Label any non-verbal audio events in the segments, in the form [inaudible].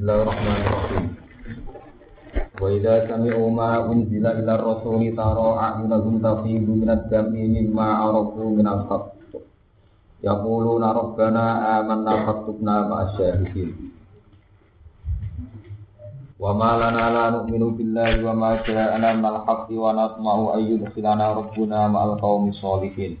Bismillahirrahmanirrahim. Wa idza sami'u ma unzila ila rasuli tara a'yunahum tafidu minad dam'i mimma arafu minal haqq. Yaquluna rabbana amanna faktubna ma'as syahidin. Wa ma lana la nu'minu billahi wa ma ja'ana minal haqqi wa natma'u ayyudkhilana rabbuna ma'al qaumis sholihin.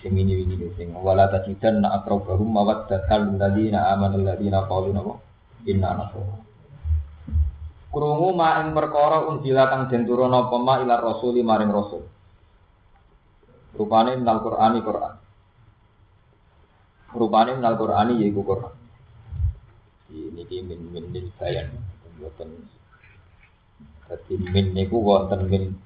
sing ini ini sing. Wala tajidan na akrabahum mawaddatan ladina amanu ladina qalu napa inna nasara krungu ma ing perkara unjila kang den turuna apa ma ila rasuli maring rasul. Rupane minal qur'ani qur'an. Rupane minal qur'ani yaiku qur'an. Ini ki min min lil bayan. Mboten. Dadi min niku wonten min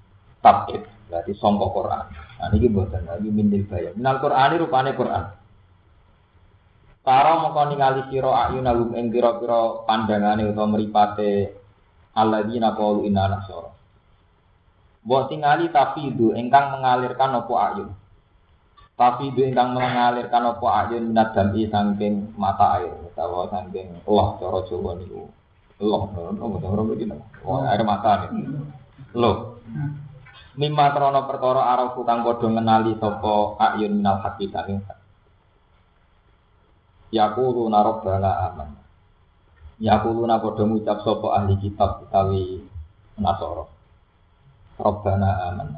tabid berarti sangka Quran Nah, ini buatan lagi minil bayar. Minal Quran ini rupanya Quran. Tara mongko ningali sira ayuna lum ing pira-pira pandangane utawa mripate alladzina qalu inna nasara. Mbok tingali tafidu ingkang mengalirkan apa ayun. Tafidu ingkang mengalirkan apa ayun minat dami saking mata air utawa saking Allah cara Jawa niku. Allah, nopo ora begini. Oh, air mata nih. Loh, Mimma krono perkara arafu kang padha ngenali sapa ayun minal haqi saking Yaqulu rabbana aman. Yaqulu na padha ngucap sapa ahli kitab utawi Nasara. Rabbana aman.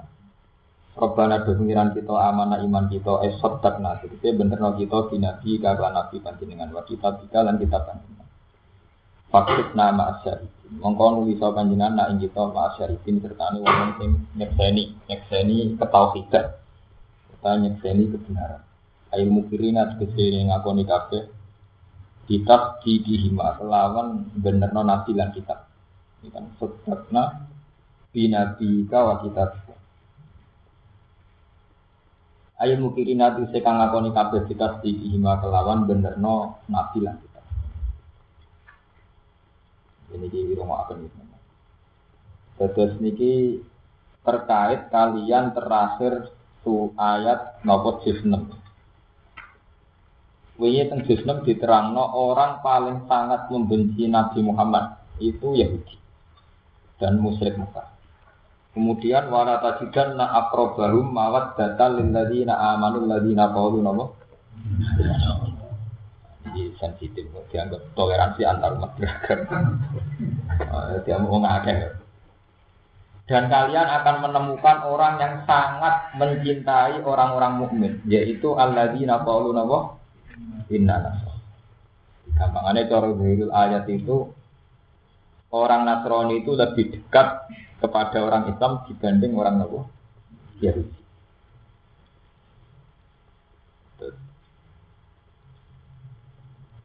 Rabbana pengiran kita amanah iman kita es sodak nasi. Kita benerno kita di nabi kagak nabi panjenengan wa kita lan kitab panjenengan. Fakut nama asyari. Mongko nulis panjenengan nak ing kita ma asyarifin sertane wong sing nyekseni, nyekseni ketauhidan. Kita nyekseni kebenaran. Ayo mukirina tegese ngakoni kabeh kitab di dihima lawan benerno nabi lan kitab. Ini kan sedekna binabi wa kitab. Ayo mukirina tegese kang ngakoni kabeh kitab di dihima kelawan benerno nabi lan kitab. Ini di rumah akan itu. Terus niki terkait kalian terakhir su ayat nomor juz 6. Wingi teng juz 6 diterangno orang paling sangat membenci Nabi Muhammad itu Yahudi dan musyrik Mekah. Kemudian wala tajidan na akrobahum mawat data lil ladina amanu ladina qalu napa? Jadi sensitif, dianggap toleransi antar umat beragama. [laughs] Dia mau ngakeh. Dan kalian akan menemukan orang yang sangat mencintai orang-orang mukmin, yaitu alladzina qalu napa? Inna nasr. Gampangannya cara ayat itu orang Nasrani itu lebih dekat kepada orang Islam dibanding orang Nabi Yahudi.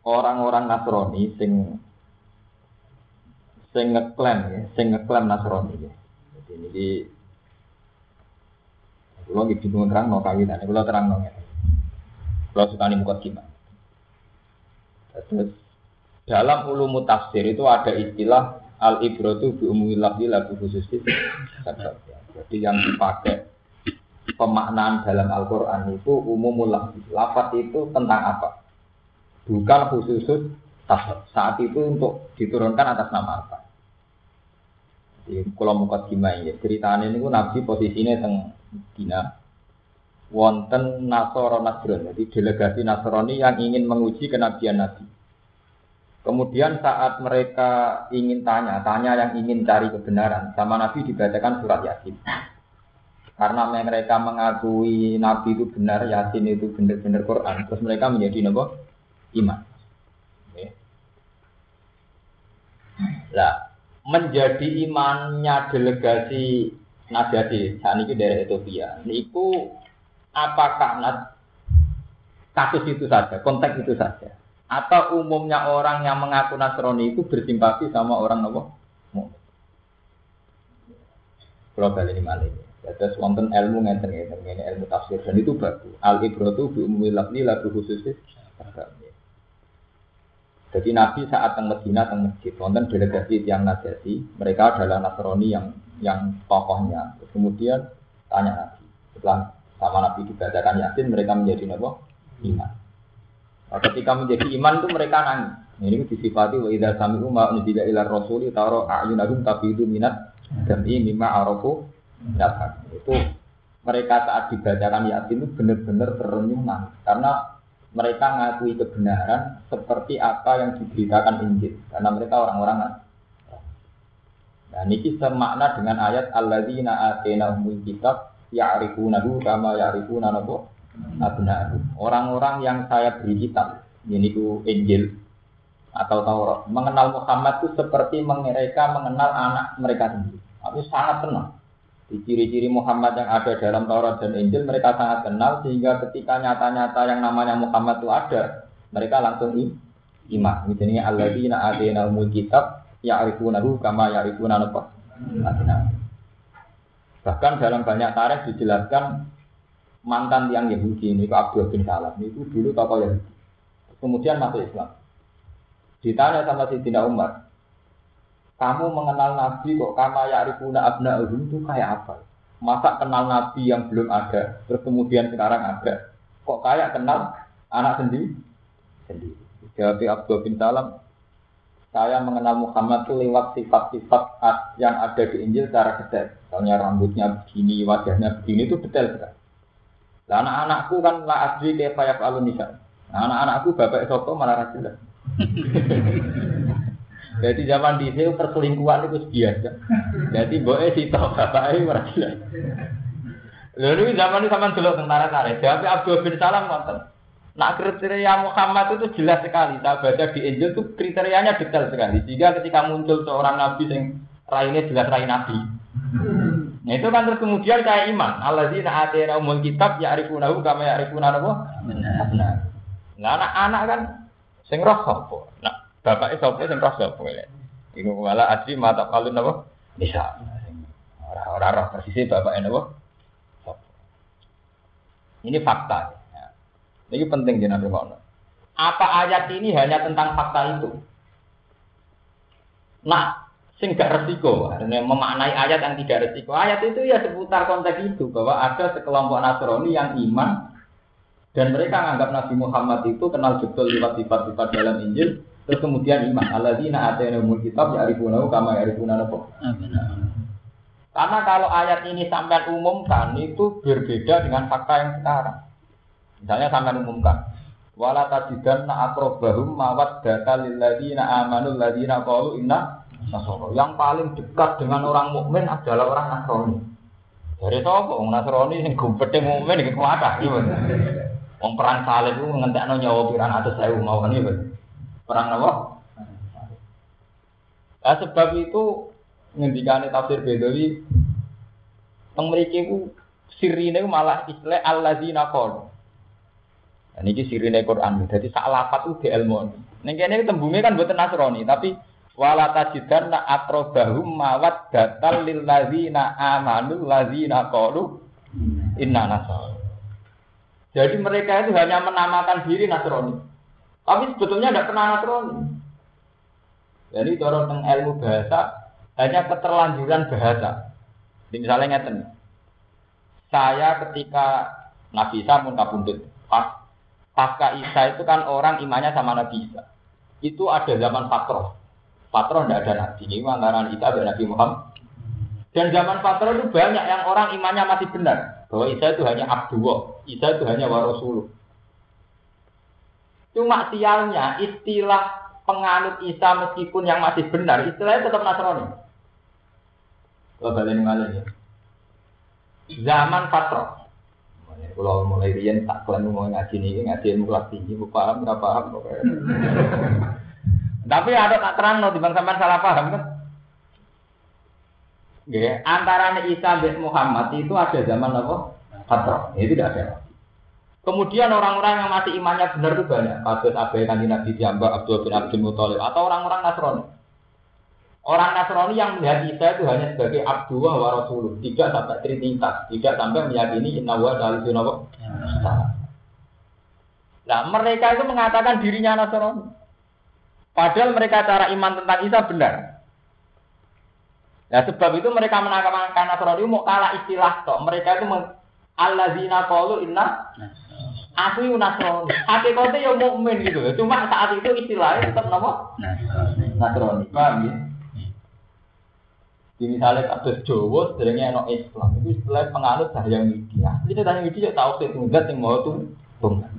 Orang-orang Nasrani sing sing ngeklaim ya, sing ngeklaim Nasrani ya. Jadi ini kalau gitu bingung terang mau kawinan, kalau terang mau Kalau suka nih muka gimana? Terus dalam ulum tafsir itu ada istilah al ibratu bi umumil lafzi lagu khusus Jadi yang dipakai pemaknaan dalam Al-Qur'an itu umumul lafzi. Lafaz itu tentang apa? Bukan khusus saat itu untuk diturunkan atas nama apa? Di kalau muka gimana ya ceritanya ini nabi posisinya teng Dina wonten Nasoro Nasron jadi delegasi Nasrani yang ingin menguji kenabian Nabi. Kemudian saat mereka ingin tanya, tanya yang ingin cari kebenaran, sama Nabi dibacakan surat Yasin. Karena mereka mengakui Nabi itu benar, Yasin itu benar-benar Quran, terus mereka menjadi nopo iman. Lah, menjadi imannya delegasi Najati saat ini dari Ethiopia. Niku apakah kasus itu saja, konteks itu saja. Atau umumnya orang yang mengaku Nasrani itu bersimpati sama orang nopo? Kalau ini malah. Terus wonten ilmu ngeten ini ilmu tafsir dan itu bagus. Al ibratu bi ummi lafzi lagu khusus Jadi Nabi saat teng Medina teng masjid wonten delegasi tiang Najasi, mereka adalah Nasrani yang yang tokohnya. Terus kemudian tanya Nabi. Setelah sama Nabi dibacakan Yasin, mereka menjadi nabi iman. Nah, ketika menjadi iman itu mereka nangis. Ini disifati wa idza sami'u ma unzila ila rasuli taro a'yunahum tafidu minat demi mimma arafu dapat. Itu mereka saat dibacakan Yasin itu benar-benar terenyuh nangis karena mereka ngakui kebenaran seperti apa yang diberitakan Injil karena mereka orang-orang Nah, ini semakna dengan ayat alladzina atainahumul kitab ya'rifunahu kama ya'rifuna nabo abna'u. Orang-orang yang saya beri kitab, ini ku Injil atau Taurat, mengenal Muhammad itu seperti mereka mengenal anak mereka sendiri. Aku sangat kenal. Di ciri-ciri Muhammad yang ada dalam Taurat dan Injil mereka sangat kenal sehingga ketika nyata-nyata yang namanya Muhammad itu ada, mereka langsung iman. Misalnya alladzina atainahumul kitab ya'rifunahu kama ya'rifuna apa? Bahkan dalam banyak tarikh dijelaskan mantan yang Yahudi ini Abdul bin Salam itu dulu tokoh Yahudi. Kemudian masuk Islam. Ditanya sama Sayyidina Umar, kamu mengenal Nabi kok kama ya'rifuna abna'uhum itu kayak apa? Masa kenal Nabi yang belum ada, terus kemudian sekarang ada. Kok kayak kenal anak sendiri? Sendiri. Jawab Abdul bin Salam, saya mengenal Muhammad itu lewat sifat-sifat yang ada di Injil secara detail. Misalnya rambutnya begini, wajahnya begini itu detail sekali. Nah, anak-anakku kan la asli kayak payak alun Nah, anak-anakku bapak sopo malah rajin. [laughs] Jadi zaman di sini perselingkuhan itu biasa. Jadi boleh sih tau bapak ini rajin. Lalu zaman ini sama dulu tentara tentara. Jadi Abdul bin Salam nonton. Nah kriteria Muhammad itu jelas sekali. Saya baca di Injil itu kriterianya detail sekali. Jika ketika muncul seorang nabi yang raine jelas rai nabi. Nah itu kan terus kemudian kayak iman. Allah Alladzina atina umul kitab ya arifunahu kama ya arifuna. Nah anak-anak kan sing roh? Nah bapaknya sapa sing roh sapa ya. Iku malah asli mata kalun apa? Bisa. Orang-orang roh persisnya bapaknya apa? Ini fakta. Ini penting Nabi Muhammad. Apa ayat ini hanya tentang fakta itu? Nah, sing gak resiko, memaknai ayat yang tidak resiko. Ayat itu ya seputar konteks itu bahwa ada sekelompok Nasrani yang iman dan mereka menganggap Nabi Muhammad itu kenal betul lewat sifat-sifat dalam Injil terus kemudian iman alladzina atainahumul kitab ya'rifunahu kama ya'rifuna Karena kalau ayat ini sampai umumkan itu berbeda dengan fakta yang sekarang. Misalnya sampai umumkan. Wala tajidan na akrobahum mawat data lilladina amanul ladina qalu inna nasoro. Yang paling dekat dengan orang mukmin adalah orang Nasrani. Dari sapa wong Nasrani sing gumpete mukmin iki kuwata iki. Wong perang salib ku ngentekno nyawa pirang atus mawon iki. Perang apa? Nah, sebab itu ngendikane tafsir Bedawi teng mriki ku sirine malah istilah alladzina qalu ini ini sirine Quran. Jadi sak lapat udah ilmu. Neng kene tembunge kan buatan Nasrani, tapi wala na akrobahum mawat datal lil ladzina amanu ladzina qalu inna nasr. Jadi mereka itu hanya menamakan diri Nasrani. Tapi sebetulnya tidak pernah Nasrani. Jadi dorong tentang ilmu bahasa hanya keterlanjuran bahasa. Jadi misalnya ngeten. Saya ketika Nabi Isa pun kabundut, pas pasca Isa itu kan orang imannya sama Nabi Isa. Itu ada zaman Fatro. Fatro tidak ada Nabi. Ini antara Isa dan Nabi Muhammad. Dan zaman Fatro itu banyak yang orang imannya masih benar. Bahwa Isa itu hanya Abdullah. Isa itu hanya Warasuluh. Cuma sialnya istilah penganut Isa meskipun yang masih benar, istilahnya tetap Nasrani. Kalau balik ya. Zaman Fatro, kalau mulai rian tak kalian mau ngaji nih, ngaji ilmu kelas tinggi, bu paham, nggak paham, [laughs] Tapi ada tak terang no, bang sampean salah paham kan? Ya, antara Isa bin Muhammad itu ada zaman apa? Fatro, itu tidak ada. Kemudian orang-orang yang masih imannya benar itu banyak. Kasus Abai Kanji Nabi Jamba, Abdul bin Abdul Muthalib atau orang-orang Nasrani. Orang Nasrani yang melihat Isa itu hanya sebagai Abdullah wa Rasulullah, tidak sampai trinitas, tidak sampai meyakini Inna wa Salisun Nah, mereka itu mengatakan dirinya Nasrani. Padahal mereka cara iman tentang Isa benar. Nah, sebab itu mereka menangkapkan Nasrani mau kalah istilah kok. Mereka itu alladzina qalu inna Aku itu Nasrani. Hakikatnya ya mukmin gitu. Cuma saat itu istilahnya tetap nama Nasrani. Paham ya? Di misalnya kasus Jawa, sebenarnya no Islam itu istilah penganut daya media. Ini daya media tahu sih tunggat yang mau tuh tunggat.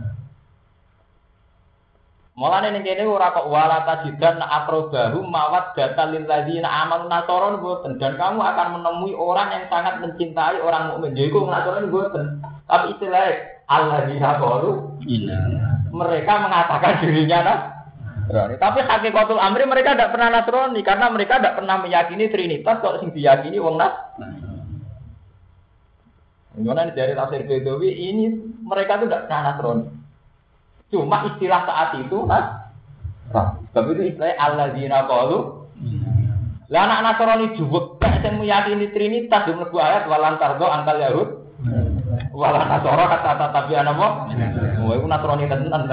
Mulane ning kene ora kok wala tajidan akrobahu mawat data lil ladzina amanu nasaron boten dan kamu akan menemui orang yang sangat mencintai orang mukmin. Jadi kok nasaron boten. Tapi istilah alladzina qalu mereka mengatakan dirinya Nasrani. Tapi hakikatul amri mereka tidak pernah Nasrani karena mereka tidak pernah meyakini Trinitas kok sing diyakini wong Nas. Gimana dari tafsir Bedawi ini mereka itu tidak pernah Nasrani. Cuma istilah saat itu Nas. Tapi itu istilahnya alladzina qalu lah anak Nasrani juwek sing meyakini Trinitas di ayat walantardo angkal Yahud. Wala nasoro kata tapi ana apa? Oh, iku nasrani tenan.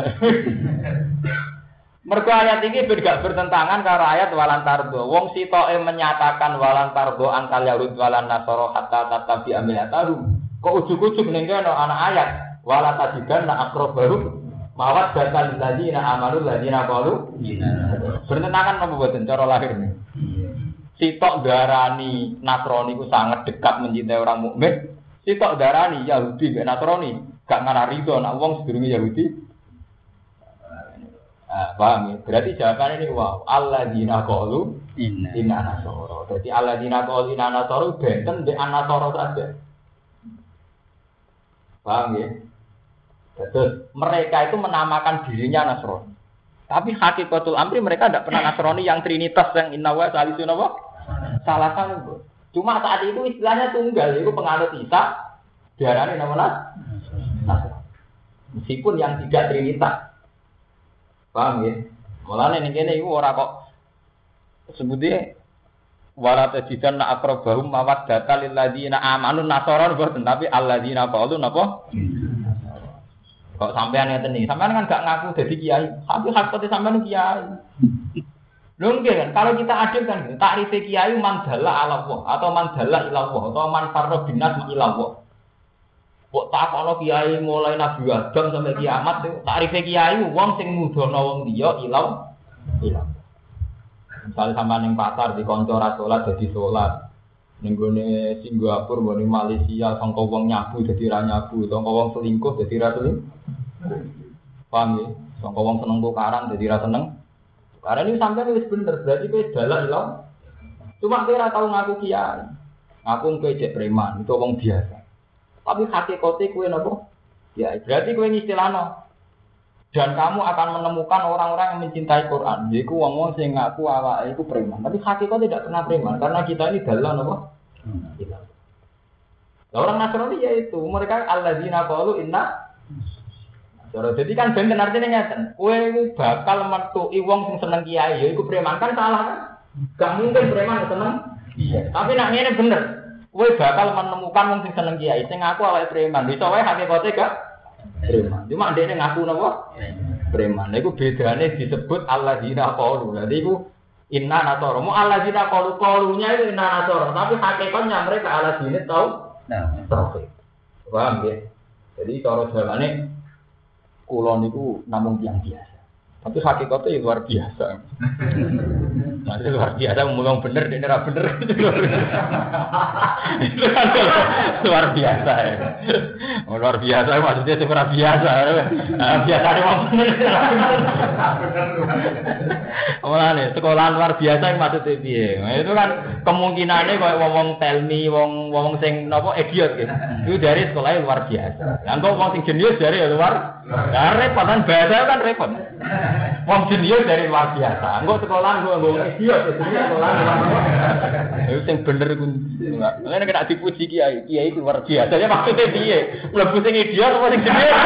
Mergo ayat ini tidak bertentangan karo ayat walan tardo. Wong sitoke menyatakan walan tardo angkal yahud walan nasoro hatta tatabi amilatahu. Kok ujuk-ujuk ning kene ana ayat wala tajidan na akrobaru mawat data ladina amanu ladina qalu bertentangan apa boten cara lahir ini. Sitok darani Nasrani ku sangat dekat mencintai orang mukmin, Sitok darani Yahudi mbek Nasrani, gak ngarah rido nak wong sedurunge Yahudi. Ah, paham ya? Berarti jawabannya ini wow, dina qalu inna nasoro. Jadi dina qalu inna nasoro benten di anasoro saja. Paham ya? Terus mereka itu menamakan dirinya Nasrani. Tapi hakikatul amri mereka tidak pernah Nasrani yang trinitas yang inna wa salisun apa? Salah satu. Cuma saat itu istilahnya tunggal, itu penganut Isa, diarani nama Meskipun yang tidak trinitas. Paham ya? Mulane ning kene iku ora kok sebutnya wala tajidan na akrabahum data lil ladina amanu nasaron boten tapi alladzina qalu napa? Kok sampean ngeten iki, sampean kan gak ngaku dadi kiai, tapi hakikate sampean kiai. Lho kan, kalau kita adil kan, takrif kiai mandala ala Allah atau mandala ila Allah atau man farra binas ila Allah. Kok takono kiai mulai Nabi Adam sampai kiamat itu takrif kiai wong sing mudono wong liya ila ila. Misalnya sama neng pasar di konco salat jadi sholat. Ning gone Singapura, gone Malaysia, sangka wong nyabu jadi ra nyabu, sangka wong selingkuh jadi ra selingkuh. Paham ya? Sangka wong seneng tukaran jadi ra seneng. Karena ini sampai itu bener, berarti kowe dalan ilang. Cuma kowe ora tau ngaku kiai. Ngaku kowe cek preman, itu wong biasa. Tapi hati kote kowe nopo? Ya, berarti kowe ngistilano. Dan kamu akan menemukan orang-orang yang mencintai Quran. Jadi wong wong sing ngaku awake itu preman. Tapi hati kau tidak pernah preman karena kita ini dalan nopo? Kita. Nah, orang Nasrani ya itu, mereka alladzina qalu inna Cara jadi kan ben artinya ngeten. Kowe bakal metu wong sing seneng kiai, ya iku preman kan salah kan? Gak mungkin preman seneng. Iya. Tapi nak ngene bener. Kowe bakal menemukan wong sing seneng kiai sing ngaku awake preman. Bisa wae hakikate gak preman. Cuma ndekne ngaku napa? Preman. Lha iku bedane disebut alladzina qalu. Dadi iku inna nasara. Mu alladzina qalu qalunya itu inna nasara, tapi hakikatnya mereka alladzina tau. Nah, tauhid. Paham ya? Jadi cara jawane kulon itu namun yang biasa. Tapi hakikatnya ya luar biasa. [laughs] Masih luar biasa ngomong bener, ini ora bener. itu kan luar biasa ya. Luar biasa maksudnya itu luar biasa. Nah, biasa memang bener. nih sekolah luar biasa yang maksudnya piye? Nah, itu kan kemungkinannya kayak wong tell me, wong wong sing nopo idiot gitu. Itu dari sekolah luar biasa. Yang kok wong sing jenius dari luar Nah, repot kan bahasa kan repot. Wong jenius dari luar biasa. Enggak sekolah gue gue idiot, sekolah luar biasa. Itu yang bener ku. Makanya kena dipuji kiai, kiai itu luar biasa. Ya maksudnya dia, mlebu sing idiot apa sing gede. [laughs]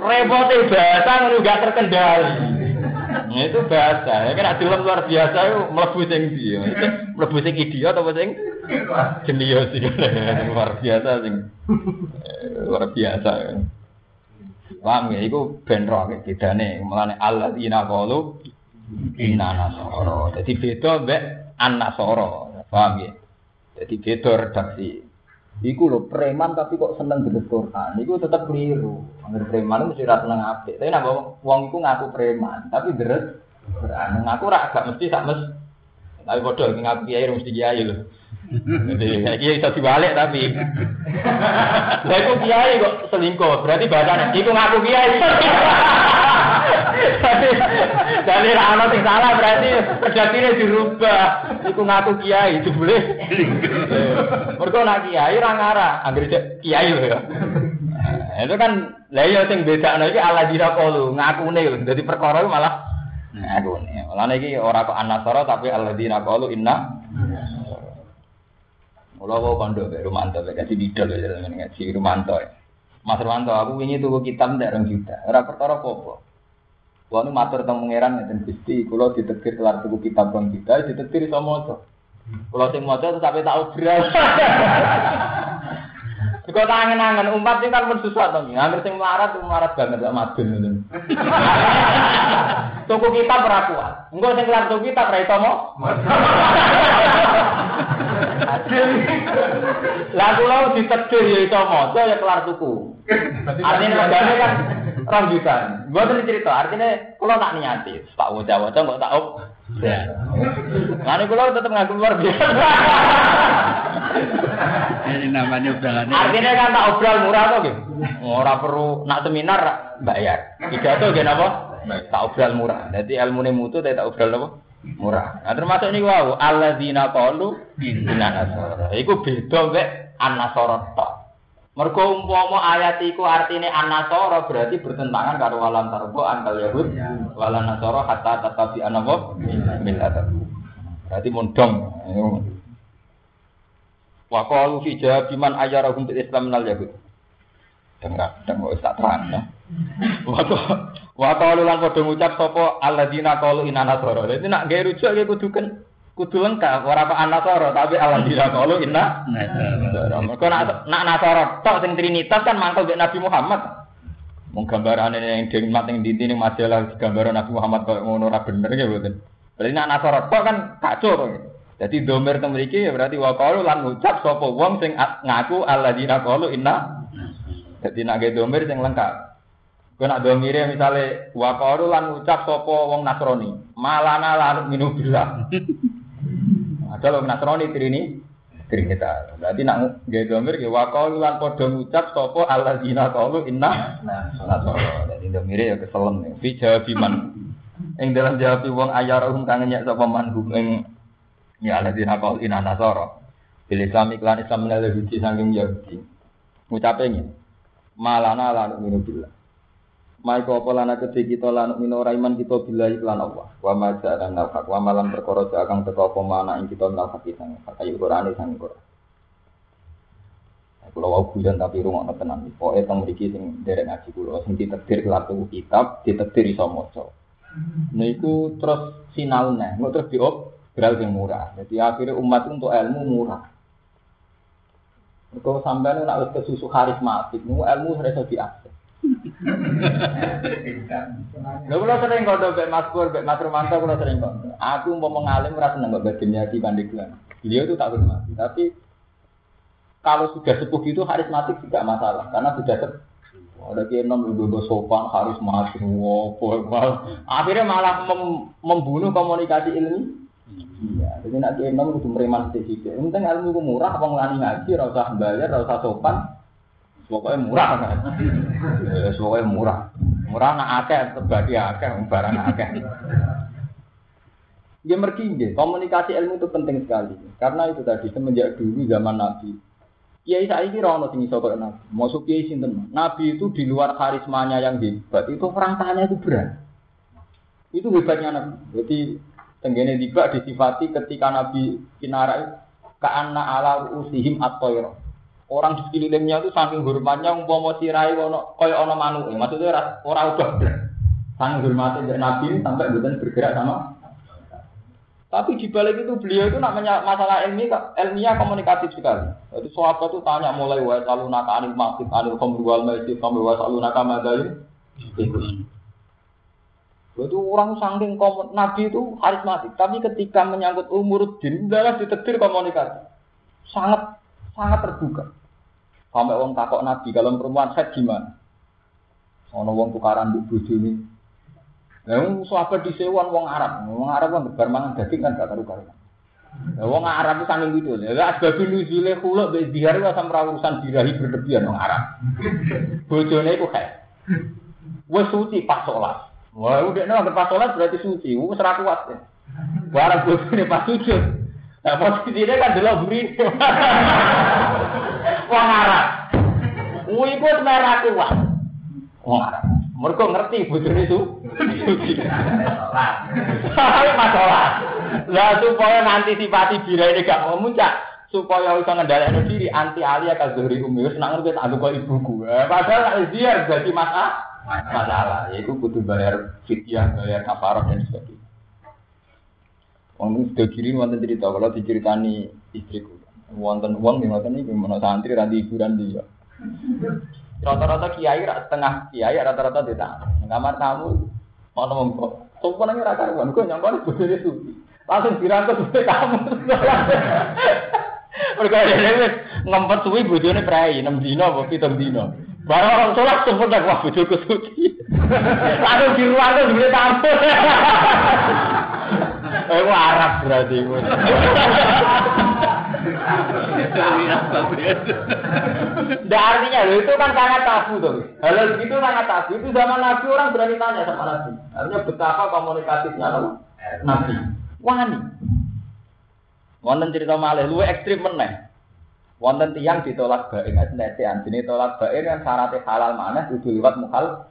Repotnya bahasa ngono gak terkendali. Nah, itu bahasa. Ya kan film luar biasa itu mlebu sing dia. Itu [laughs] mlebu sing idiot apa sing jenius. [laughs] Luar biasa sing eh, luar biasa. Paham ya, itu benro bedane mulane alladzina qalu inna nasara. Dadi beda mbek an nasara. Paham ya? Jadi beda redaksi. Iku lho preman tapi kok seneng dengan Quran. Iku tetap keliru. Angger preman mesti ra seneng apik. Tapi nek wong iku ngaku preman, tapi deres Quran. Ngaku ra gak mesti sak mes. Tapi padha ngaku kiai mesti kiai lho. Jadi kiai bisa dibalik tapi. Lah iku kiai kok selingkuh, berarti bahasane iku ngaku kiai. Jadi ra ono sing salah berarti redaksine dirubah. Iku ngaku kiai jebule. Mergo nak kiai ra ngarah, anggere kiai lho ya. Nah, itu kan lah ya sing bedakno iki ala dira qalu, ngakune lho. Dadi perkara malah ngakune. Mulane iki ora kok anasara tapi alladzina qalu inna Mula kok kondo Mbak Rumanto, Mbak Kasih Didol ya, dengan ngaji Rumanto. Mas Rumanto, aku ingin tuku kitab ndak orang juta. Ora perkara apa-apa. Wah nu matur teng pangeran ngeten Gusti, kula ditekir kelar tuku kitab rong juta, ditekir iso maca. Kula sing maca tetapi tak obral. [laughs] Kok tangen-angen umat iki kan pun susah to. Angger sing melarat melarat banget gak madun ngoten. [laughs] Tuku kitab ora kuat. Engko sing kelar tuku kitab ra iso mo. [laughs] Lah kula ditetir ya iso maca ya kelar tuku. Artinya kan juta. Mboten cerita, artinya kula tak niati, tak waca-waca kok tak op. Ya. Ngene kula tetep ngaku luar biasa. Ini namanya obrolan. Artinya kan tak obral murah to nggih. Ora perlu nak seminar bayar. Pidato nggih napa? Tak obral murah. Dadi ilmune mutu tak obral napa? Murah. Nah termasuk niku wau alladzina qalu inna nasara. Iku beda mek an-nasara tok. Mergo umpama ayat iku artine an-nasara berarti bertentangan karo walan tarbo antal yahud walan nasara hatta tatabi anapa millata. Berarti mondong. Wa qalu fi jawabiman ayyarahum bil Islam minal yahud. Dengar, dengar tak terang ya. Wa qalu lan padha ngucap sapa alladzina qalu inna nasara. Dadi nak gawe rujuk iki kudu kan kudu lengkap ora kok anasara tapi alladzina qalu inna. Mergo nak nak nasara tok sing trinitas kan mangkel mek Nabi Muhammad. Mung gambarane yang dingmat ning dinti ning majalah gambaran Nabi Muhammad kok ngono ora bener ya mboten. Berarti nak nasara tok kan kacau to. Jadi domir teng mriki ya berarti wa qalu lan ngucap sapa wong sing ngaku alladzina qalu inna. Jadi nak gawe domir sing lengkap. Kowe nak domire misale wa qalu lan ngucap sapa wong Nasrani, malana lan minu billah. [laughs] Ada wong Nasrani trini Trinita. Berarti nak gawe domir ya wa qalu lan padha ngucap sapa alladzina qalu inna nasara. Dadi domire ya keselem. Fi jawabiman. Ing dalam jawab wong ayarahum kang nyek sapa manhum ing ya alladzina qalu inna nasara. Bil Islam iklan Islam menale Yahudi saking Yahudi. Ngucape ngene. Malana lan minu billah. Mai kau apa lana kedhe kita lan mino iman kita bila iklan Allah. Wa ma ja'ala nafak wa malam perkara akan teka apa mana ing kita nafak sang kayu Quran sang Quran. Kulo wau guyon tapi rungokno tenan. Pokoke teng mriki sing derek ngaji kulo sing ditetir kelar tuku kitab, ditetir iso maca. Niku terus sinau neh, terus diop beral sing murah. Jadi akhirnya umat untuk ilmu murah. Kalau sampai nak wis kesusu karismatik, nu ilmu harus diakses. Lha kula sering kondo mbek Mas Pur, mbek Mas Romanto kula sering kondo. Aku mau mengalim ora seneng mbek Bagian Pandeglang. Beliau itu tak hormati, tapi kalau sudah sepuh itu karismatik tidak masalah karena sudah ada kiai nom ibu sopan karismatik wopo akhirnya malah mem membunuh komunikasi ilmu iya jadi nak kiai nom itu mereman sedikit penting ilmu murah apa ngelani ngaji rasa bayar rasa sopan pokoknya murah kan ya pokoknya murah murah nak akeh terbagi akeh barang akeh dia mergi komunikasi ilmu itu penting sekali karena itu tadi semenjak dulu zaman Nabi Kiai saya kira ono sing iso kok nabi. Masuk kiai sinten? Nabi itu di luar karismanya yang hebat, itu perangkahnya itu berat. Itu hebatnya Nabi. Jadi tenggene tiba disifati ketika Nabi kinarai ka'anna ala usihim at-tayr. Orang di sekelilingnya itu saking hormatnya umpama sirai ono kaya ana manuk. Maksudnya ora ora ubah. Saking hormatnya Nabi sampai bukan bergerak sama tapi di balik itu beliau itu namanya masalah ilmiah, ilmiah komunikatif sekali. Jadi sahabat itu tanya mulai wa salunaka anil masjid anil khamr wal maisir sampai wa salunaka madain. Itu orang saking komun, Nabi itu karismatik, tapi ketika menyangkut umur din, adalah ditetir komunikasi. Sangat sangat terbuka. Sampai orang takok Nabi, kalau perempuan saya gimana? Ono wong tukaran di bojo ini, Yang sahabat disewan wong Arab, wong Arab kan bar mangan daging kan gak karu-karuan. Wong Arab itu saking gitu. Lah asbab nuzule khuluk be dihar wa sama urusan birahi berlebihan wong Arab. Bojone iku kae. Wes suci pas sholat. Wah, udah nek pas sholat berarti suci. Wes ora kuat. Barang bojone pas sujud. Nah, posisinya kan delok buri. Wong Arab. Wih, kok merah kuat. Wong Arab. Mereka ngerti bojone itu. Tapi masalah. Lah supaya nanti sifati bira ini gak mau muncak, supaya bisa ngendalikan diri anti alia kazuri umi wis nak ngerti tak kok. Eh, padahal ziar jadi masalah. Masalah, yaitu butuh bayar fidyah, bayar kafarah dan sebagainya. Wong sudah kiri wonten cerita kalau diceritani istriku. Wonten uang nih wonten ini gimana santri ranti hiburan dia. Rata-rata kiai setengah kiai rata-rata di tangan. Kamar tamu Ono. Sopo nang ora karuan, kok nyangkone bojone suci. Langsung dirangkut suwe kamu. Mereka dhewe wis ngempet suwi bojone prei 6 dina apa 7 dina. Barang orang sholat sempet dak wah bojoku suci. [laughs] Langsung dirangkut suwe tamu. [laughs] Eh, Arab berarti. [laughs] Tidak artinya loh itu kan sangat tabu tuh. Hal itu sangat tabu. Itu zaman Nabi orang berani tanya sama Nabi. Artinya betapa komunikatifnya loh. Nabi. Wani. Wonten cerita malih lu ekstrim meneh. Wonten tiang ditolak baik netean. Sini tolak baik kan syaratnya halal mana kudu liwat mukhal.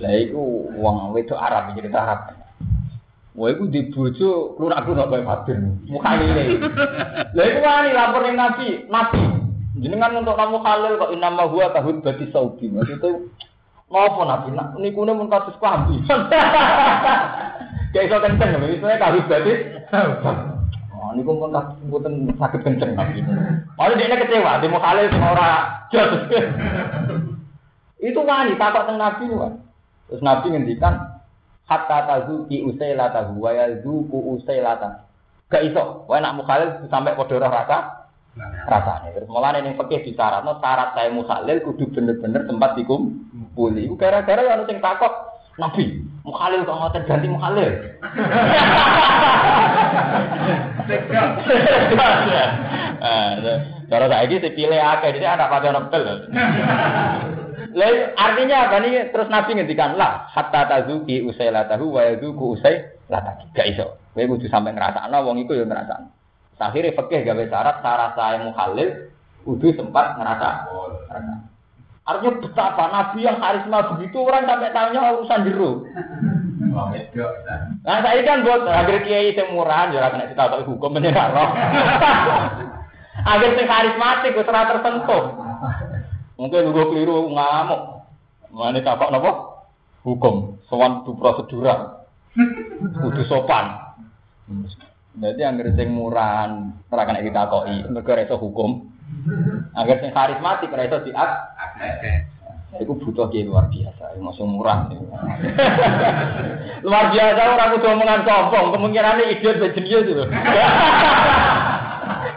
Lah iku wong wedok Arab cerita Arab. Wah, itu di bojo lunak lunak bae Fadil. Mukhalile. Lah iku wani lapor ning Nabi, Nabi. Jenengan untuk kamu halal kok inama huwa tahun bati saudi. Maksudnya ngopo Nabi? Niku ne mun kasus klambi. Kayak iso kenceng, misalnya kahut bati. Oh, mun kasus mboten saged kenceng Nabi. Malah dia kecewa, dia mau halal sing ora jos. Itu wani takut teng Nabi. Terus Nabi ngendikan, hatta tazuki usailata wa yazuku usailata. Gak iso, wae nak mukhalil sampai padha rasa rasane. Terus mulane ning fikih disyaratno syarat saya mukhalil kudu bener-bener tempat dikumpuli. Iku gara-gara ya sing takok Nabi, mukhalil kok ngoten ganti mukhalil. [laughs] Ah, cara saiki dipilih akeh, jadi anak pakai nepel. [laughs] Lalu artinya apa nih? Terus Nabi ngendikan lah hatta tazuki usai latahu wa yazuku usai lataki. Gak iso. Kowe kudu sampai ngrasakno wong iku ya ngrasakno. Akhirnya fikih gawe syarat syarat saya muhalil kudu sempat ngerasa. Artinya betapa Nabi yang karisma begitu orang sampai tanya urusan jeruk. Nah saya kan buat akhir kiai murah, jangan kena kita tahu hukum roh. [laughs] Akhir sing karismatik, terus tersentuh. Mungkin gue keliru ngamuk. Mana takok nopo? Hukum, sowan tu prosedural. Kudu sopan. Jadi angger sing murahan ora kena ditakoki, mergo iso hukum. Angger sing karismatik ora iso diak. Iku butuh kiai luar biasa, masuk murah. luar biasa orang kudu omongan sombong, kemungkinan idiot bejenius itu. [laughs]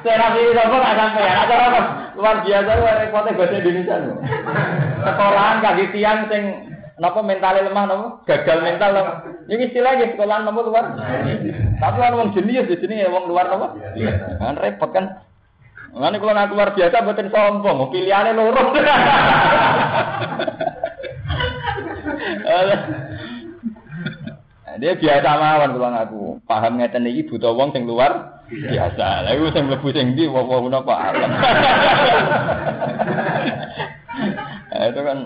Saya nabi sombong nggak sampai ada apa? Luar biasa lu repotnya bahasa Indonesia lu. Sekolahan kaki tiang sing nopo mentalnya lemah nopo gagal mental nopo. Ini istilahnya sekolahan nopo luar. Tapi orang wong jenius di sini ya wong luar nopo. Kan repot kan. Nanti kalau nak luar biasa buatin sombong, pilihannya lurus. Dia biasa mawon kalau ngaku. Paham ngeten iki buta wong sing luar biasa. Lah iku sing mlebu sing ndi wong wong apa alam. itu kan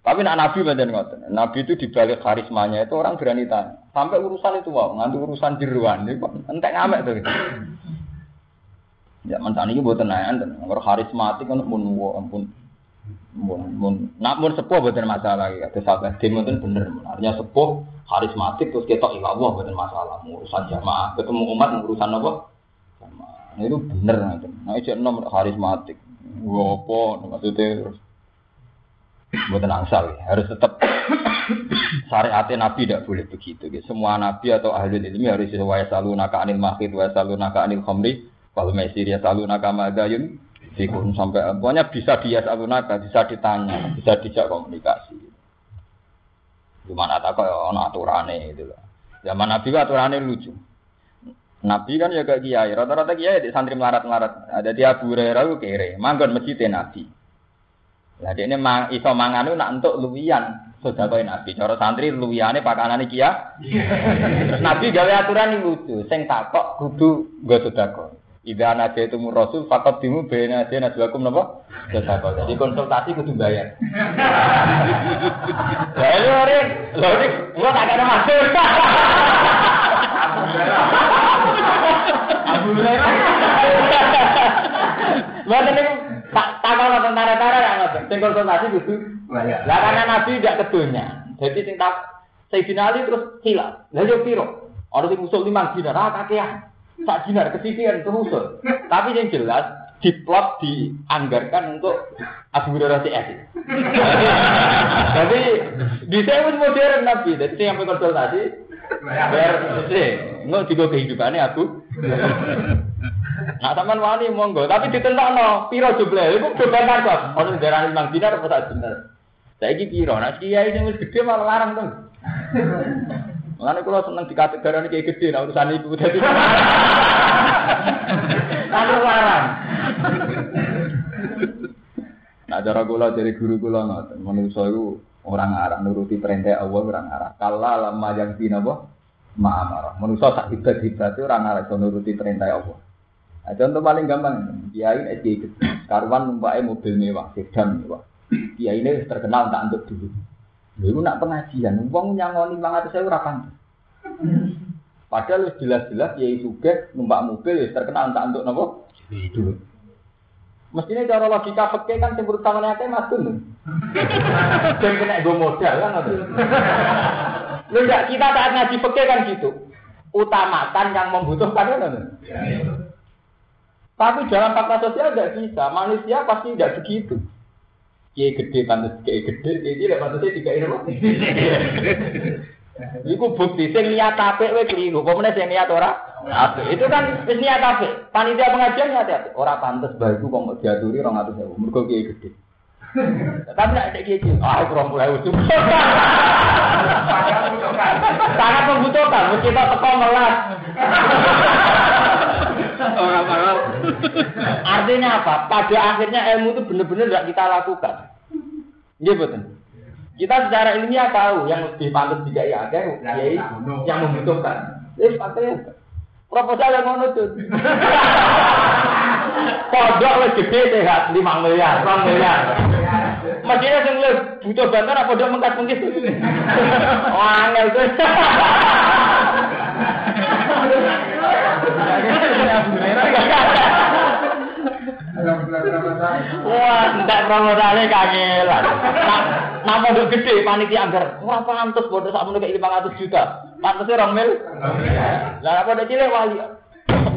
Tapi nak Nabi macam ngoten. Nabi itu dibalik karismanya itu orang berani tanya. Sampai urusan itu wow, nganti urusan jeruan itu entek ngamek tuh. Ya mantan ini buat tenayan dan nomor karismatik kan pun wow, ampun mun mun nak mun sepuh bukan masalah ya. Terus sahabat tim itu bener. Artinya sepuh karismatik terus kita ilah wah bukan masalah. Urusan jamaah ketemu umat urusan apa? Jamaah. Nah, itu bener nanti. Nah itu nomor karismatik. Apa maksudnya terus buatan angsal harus tetap syariatnya nabi tidak boleh begitu gitu. semua nabi atau ahli ilmi harus sesuai selalu naka anil mahid wa selalu naka anil khamri kalau mesir ya selalu naka madayun sampai pokoknya bisa dia selalu naka bisa ditanya bisa dijak komunikasi cuma tak kok ono aturane itu lah zaman nabi aturane lucu Nabi kan ya kayak kiai, rata-rata kiai di santri melarat-melarat. Ada dia Abu Hurairah kere, manggon masjid Nabi. Lah ini mang, iso mangan itu nak untuk luwian sedekah Nabi. Cara santri luwiyane pakanane kia. [laughs] Terus Nabi gawe aturan lucu, sing takok kudu nggo sedekah. Ida naja itu rasul fakat dimu bena dia najwakum napa? Sedekah. Jadi konsultasi kudu bayar. Lah lho rek, lho rek, gua tak ada masuk. Alhamdulillah. Mboten niku Tak takal tentara-tentara ya ngoten. Sing konsultasi kudu bayar. Lah karena Nabi tidak kedunya. Jadi sing tak Sayyidina Ali terus hilang. Lah yo piro? Ana sing usul 5 dinar, ah kakean. Sak dinar kesisian terus. Tapi yang jelas diplot dianggarkan untuk Hurairah CS. Jadi di saya modern Nabi. Jadi saya sampai konsultasi bayar sih. Nggak juga kehidupannya aku. Nah, sampean wani monggo, tapi ditentokno piro jumlah. Iku beban kok. Ono darani mang dinar apa sak dinar. Saiki piro? Nah, kiai sing wis gedhe malah larang to. Mulane kula seneng dikategorani kiai gedhe nah urusan iku dadi. Lalu larang. Nah, cara kula dari guru kula ngoten, manusa iku orang arah nuruti perintah Allah orang arah. Kala lama yang dinapa? Ma'amarah. Manusa sak hebat-hebat orang arah nuruti perintah Allah. Nah, contoh paling gampang, kiai ini SG karuan numpaknya mobil mewah, sedan mewah. Kiai ini terkenal tak untuk dulu. Lalu nak pengajian, uang nyangoni bang atas saya urapan. Padahal jelas-jelas kiai juga numpak mobil ya terkenal tak untuk nopo dulu. Mestinya cara logika peke kan sembur tangannya kayak matun. Dan kena gue modal kan Lu enggak kita saat ngaji peke kan gitu. Utamakan yang membutuhkan kan. Tapi dalam fakta sosial tidak bisa. Manusia pasti tidak begitu. Kiai gede pantas kiai gede, kiai tidak pantasnya tiga ini Iku bukti sing niat apik wae keliru. Apa meneh sing niat ora? Apik. Itu kan wis niat apik. Panitia pengajian niat apik. Ora pantes bae kok mau diaturi 200.000. Mergo kiai gede. [laughs] Tapi nek kiai, ah kurang mulai ujuk. Sangat membutuhkan, mesti kita teko melas. [laughs] Orang paham. Artinya apa? Pada akhirnya ilmu itu benar-benar tidak kita lakukan. Iya betul. Kita secara ilmiah tahu yang lebih pantas juga ya ada yang membutuhkan. Jadi katanya proposal yang ngono tuh. [laughs] Pondok lebih gede sehat 5 miliar, 2 miliar. Mestinya sing butuh bantuan apa pondok mengkat mungkin. Oh, [laughs] angel tuh. [laughs] Wah, ndak promosane kangelan. Nah, mondok gede panitia anggar. Ora pantes bodoh sak meneh 500 juta. Pantese 2 mil. Lah apa pondok cilik wali.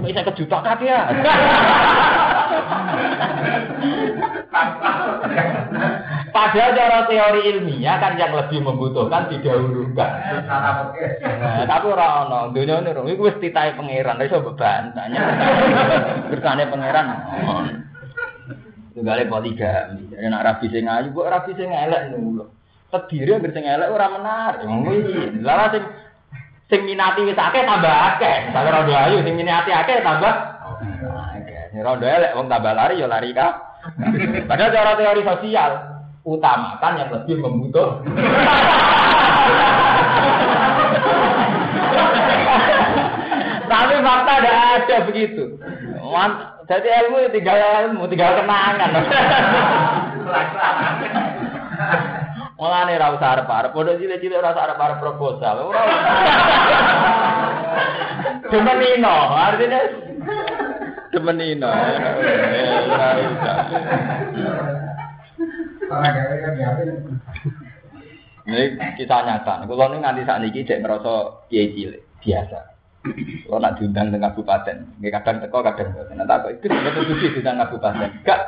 Bisa ke juta kaki ya. [laughs] Padahal cara teori ilmiah kan yang lebih membutuhkan didahulukan. Nah, tapi orang ono, dunia ini itu mesti titah pangeran, tapi coba bantahnya. Kersane pangeran. Tunggalnya poligami, jadi nak rapi sing ayu, kok rapi sing elek nih Kediri yang sing elek ora menarik. Lalu sing sing minati wis akeh tambah akeh. Sampe rondo ayu sing minati akeh tambah akeh. Rondo elek wong tambah lari ya lari ka. Padahal cara teori sosial utamakan yang lebih membutuh. Tapi fakta ada ada begitu. Jadi ilmu ya tinggal ilmu, tinggal kenangan. Mulane ra usah arep-arep, padha cilik-cilik ora usah arep-arep proposal. Ora. Demenino, artinya demenino. Ora usah. Ini kisah nyata. Kalau ini nganti saat ini cek ngerasa kiai biasa. Kalau nak diundang dengan kabupaten, nggak kadang teko kadang nggak. Nanti aku itu betul betul diundang kabupaten. Gak,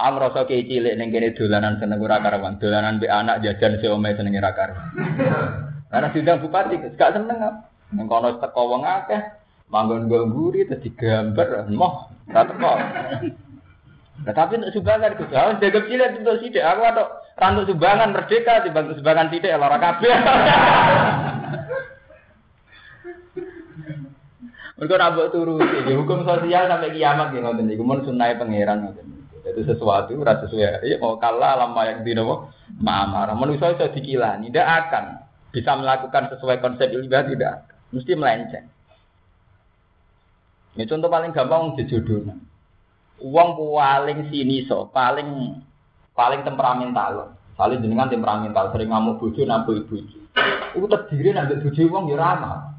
Am rasa kiai cilik neng kene dolanan seneng ora karuan, dolanan be anak jajan si omai seneng ora karuan. Karena diundang bupati, gak seneng am. Neng kono teko wong akeh, manggon gamburi terus digambar, moh, ora teko. Nah, tapi untuk sumbangan itu, harus jaga cilik untuk sidik. Aku atau rantuk sumbangan merdeka, dibantu sumbangan tidak, lara kabeh. [laughs] Mereka nabok turu, ya, hukum sosial sampai kiamat gitu, ngoten niku mun sunai pangeran ngoten. Itu sesuatu ora sesuai. Ya mau kalah lama yang di nopo ma'amara. Manusia itu dikilani, tidak akan bisa melakukan sesuai konsep ibadah tidak. Mesti melenceng. Ini contoh paling gampang jejodoh. Uang paling sini so, paling paling temperamental. Saling jenengan temperamental, sering ngamuk bojo nambah ibu. Itu terdiri nanti bojo uang ya ramah.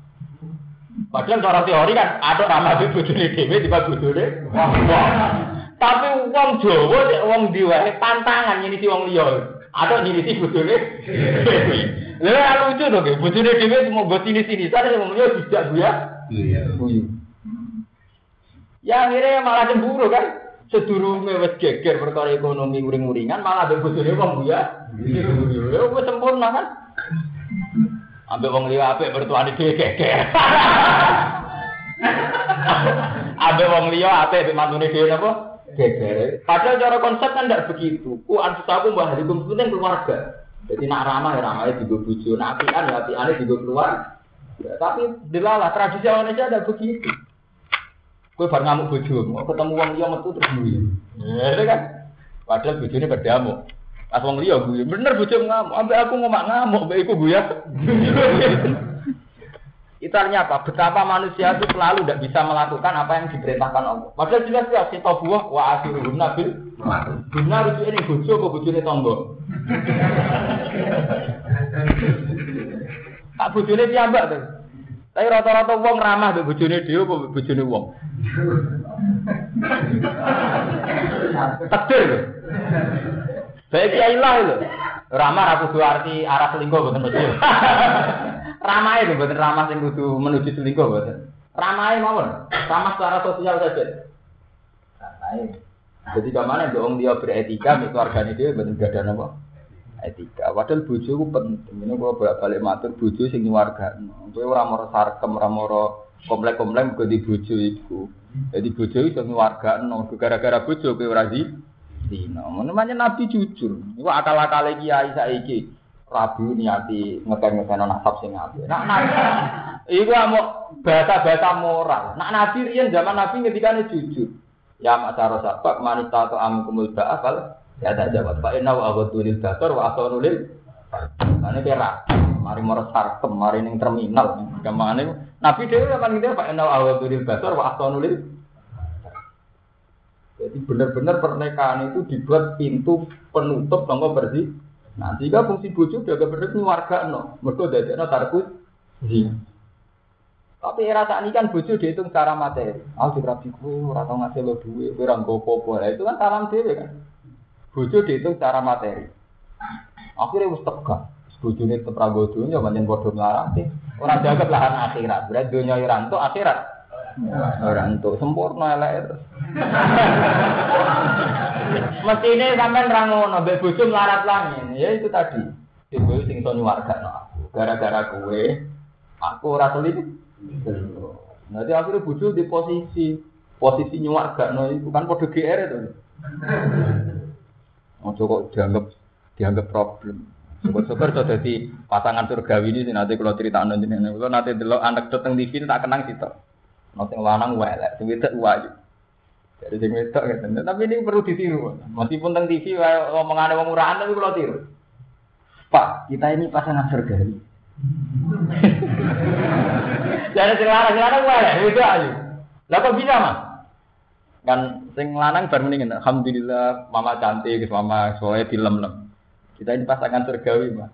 Padahal cara teori kan ada ramah di bojo ini dewe tiba bojo ini. Tapi uang Jawa, uang diwae pantangan ini si uang liya. Ada ini si bojo ini. Lalu lucu dong, bojo ini dewe cuma buat sini sini. Saya yang liya tidak bu ya. Iya. Ya akhirnya malah cemburu kan. Sedurunge wis geger perkara ekonomi uring-uringan malah ambek bojone wong ya. Ya wis sempurna kan. Ambek wong liya apik mertuane dhewe geger. [laughs] Ambek wong liya apik ambek mantune dhewe napa? Geger. Padahal cara konsep kan tidak begitu. Ku anfusaku mbah hukum penting keluarga. Jadi nak ramah ya ramah di bojo, nak apian ya apiane di keluar. Ya, tapi dilalah tradisi Indonesia ada begitu. Kowe bar ngamuk bojomu, ketemu wong liya metu terus guyu. Ya kan. Padahal bojone berdamuk. Pas wong liya guyu, bener bojomu ngamuk, ambek aku ngomak ngamuk, ambek iku guyu. [laughs] Itu artinya apa? Betapa manusia itu selalu tidak bisa melakukan apa yang diperintahkan Allah. Padahal jelas jelas kita buah wa asiruhum nabil. Benar itu ini bojo apa bojone tonggo? [laughs] Tak bojone piyambak tuh. Tapi rata-rata wong ramah mbek bojone dhewe apa bojone wong? Takdir. Baik kiai lah lho. Ramah ra kudu arti arah selingkuh boten mesti. Ramah itu boten ramah sing kudu menuju selingkuh boten. Ramah mawon. Ramah secara sosial saja. Ramah. Jadi ke mana wong dia beretika mbek keluargane dhewe boten gadah napa? Etika. Padahal bojo ku penting. Ini kalau bolak-balik matur bojo sing nyuwargakno. Kowe ora moro sarkem, ora moro komplek-komplek mergo di bojo iku. Jadi bojo iso nyuwargakno. Gara-gara bojo kowe ora di dino. Namanya Nabi jujur. Iku akal-akale kiai saiki. Rabu niati ngeken-ngeken nasab sing apik. Nak nabi iku mau bahasa-bahasa moral. Nak nabi riyen zaman nabi ngendikane jujur. Ya masyarakat sabab manita atau amkumul ba'afal Ya tak jawab. Pak Ina wa aghadu lil basar wa asanu lil Ane kira, mari moro sarkem, mari ning terminal. Kemane Nabi dhewe kan ngene Pak Ina wa aghadu lil basar wa asanu lil Jadi benar-benar pernikahan itu dibuat pintu penutup tangga bersih. Nah, jika fungsi bojo jaga bener warga no. Mergo dadekno tarkus zina. Tapi era tak ini kan bojo dihitung secara materi. Ah, dirapi ku, ora tau ngasih lo duit, ora nggo apa Itu kan salam dhewe kan. Bojo dihitung secara materi. Akhirnya wis tegak. Bojone tetep ra dunya pancen padha nglarati. Ora jaga lahan akhirat. Berarti dunya ora entuk akhirat. Ora entuk sempurna elek terus. [laughs] Mestine sampean ra ngono, mbek bojo langit. Ya itu tadi. Ibu sing iso nyuwargakno aku. Gara-gara kowe aku ora teliti. Nanti akhirnya bojo di posisi posisi nyuwargakno itu kan padha GR itu. Ojo kok dianggap dianggap problem. Syukur-syukur so jadi pasangan surgawi ini nanti kalau cerita jenengan, kalau nanti dulu anak datang TV tak kenang situ. Nanti lanang welek, sing wedok wayu. Jadi sing wedok gitu. Tapi ini perlu ditiru. Meskipun teng TV wong murahan tapi kalau tiru. Pak, kita ini pasangan surgawi. [laughs] Jadi sing lanang lanang welek, wedok ayu. Lah kok bisa, Mas? Kan sing lanang baru mendingin alhamdulillah mama cantik mama soalnya film lah Kita ini pasangan surgawi, Mas.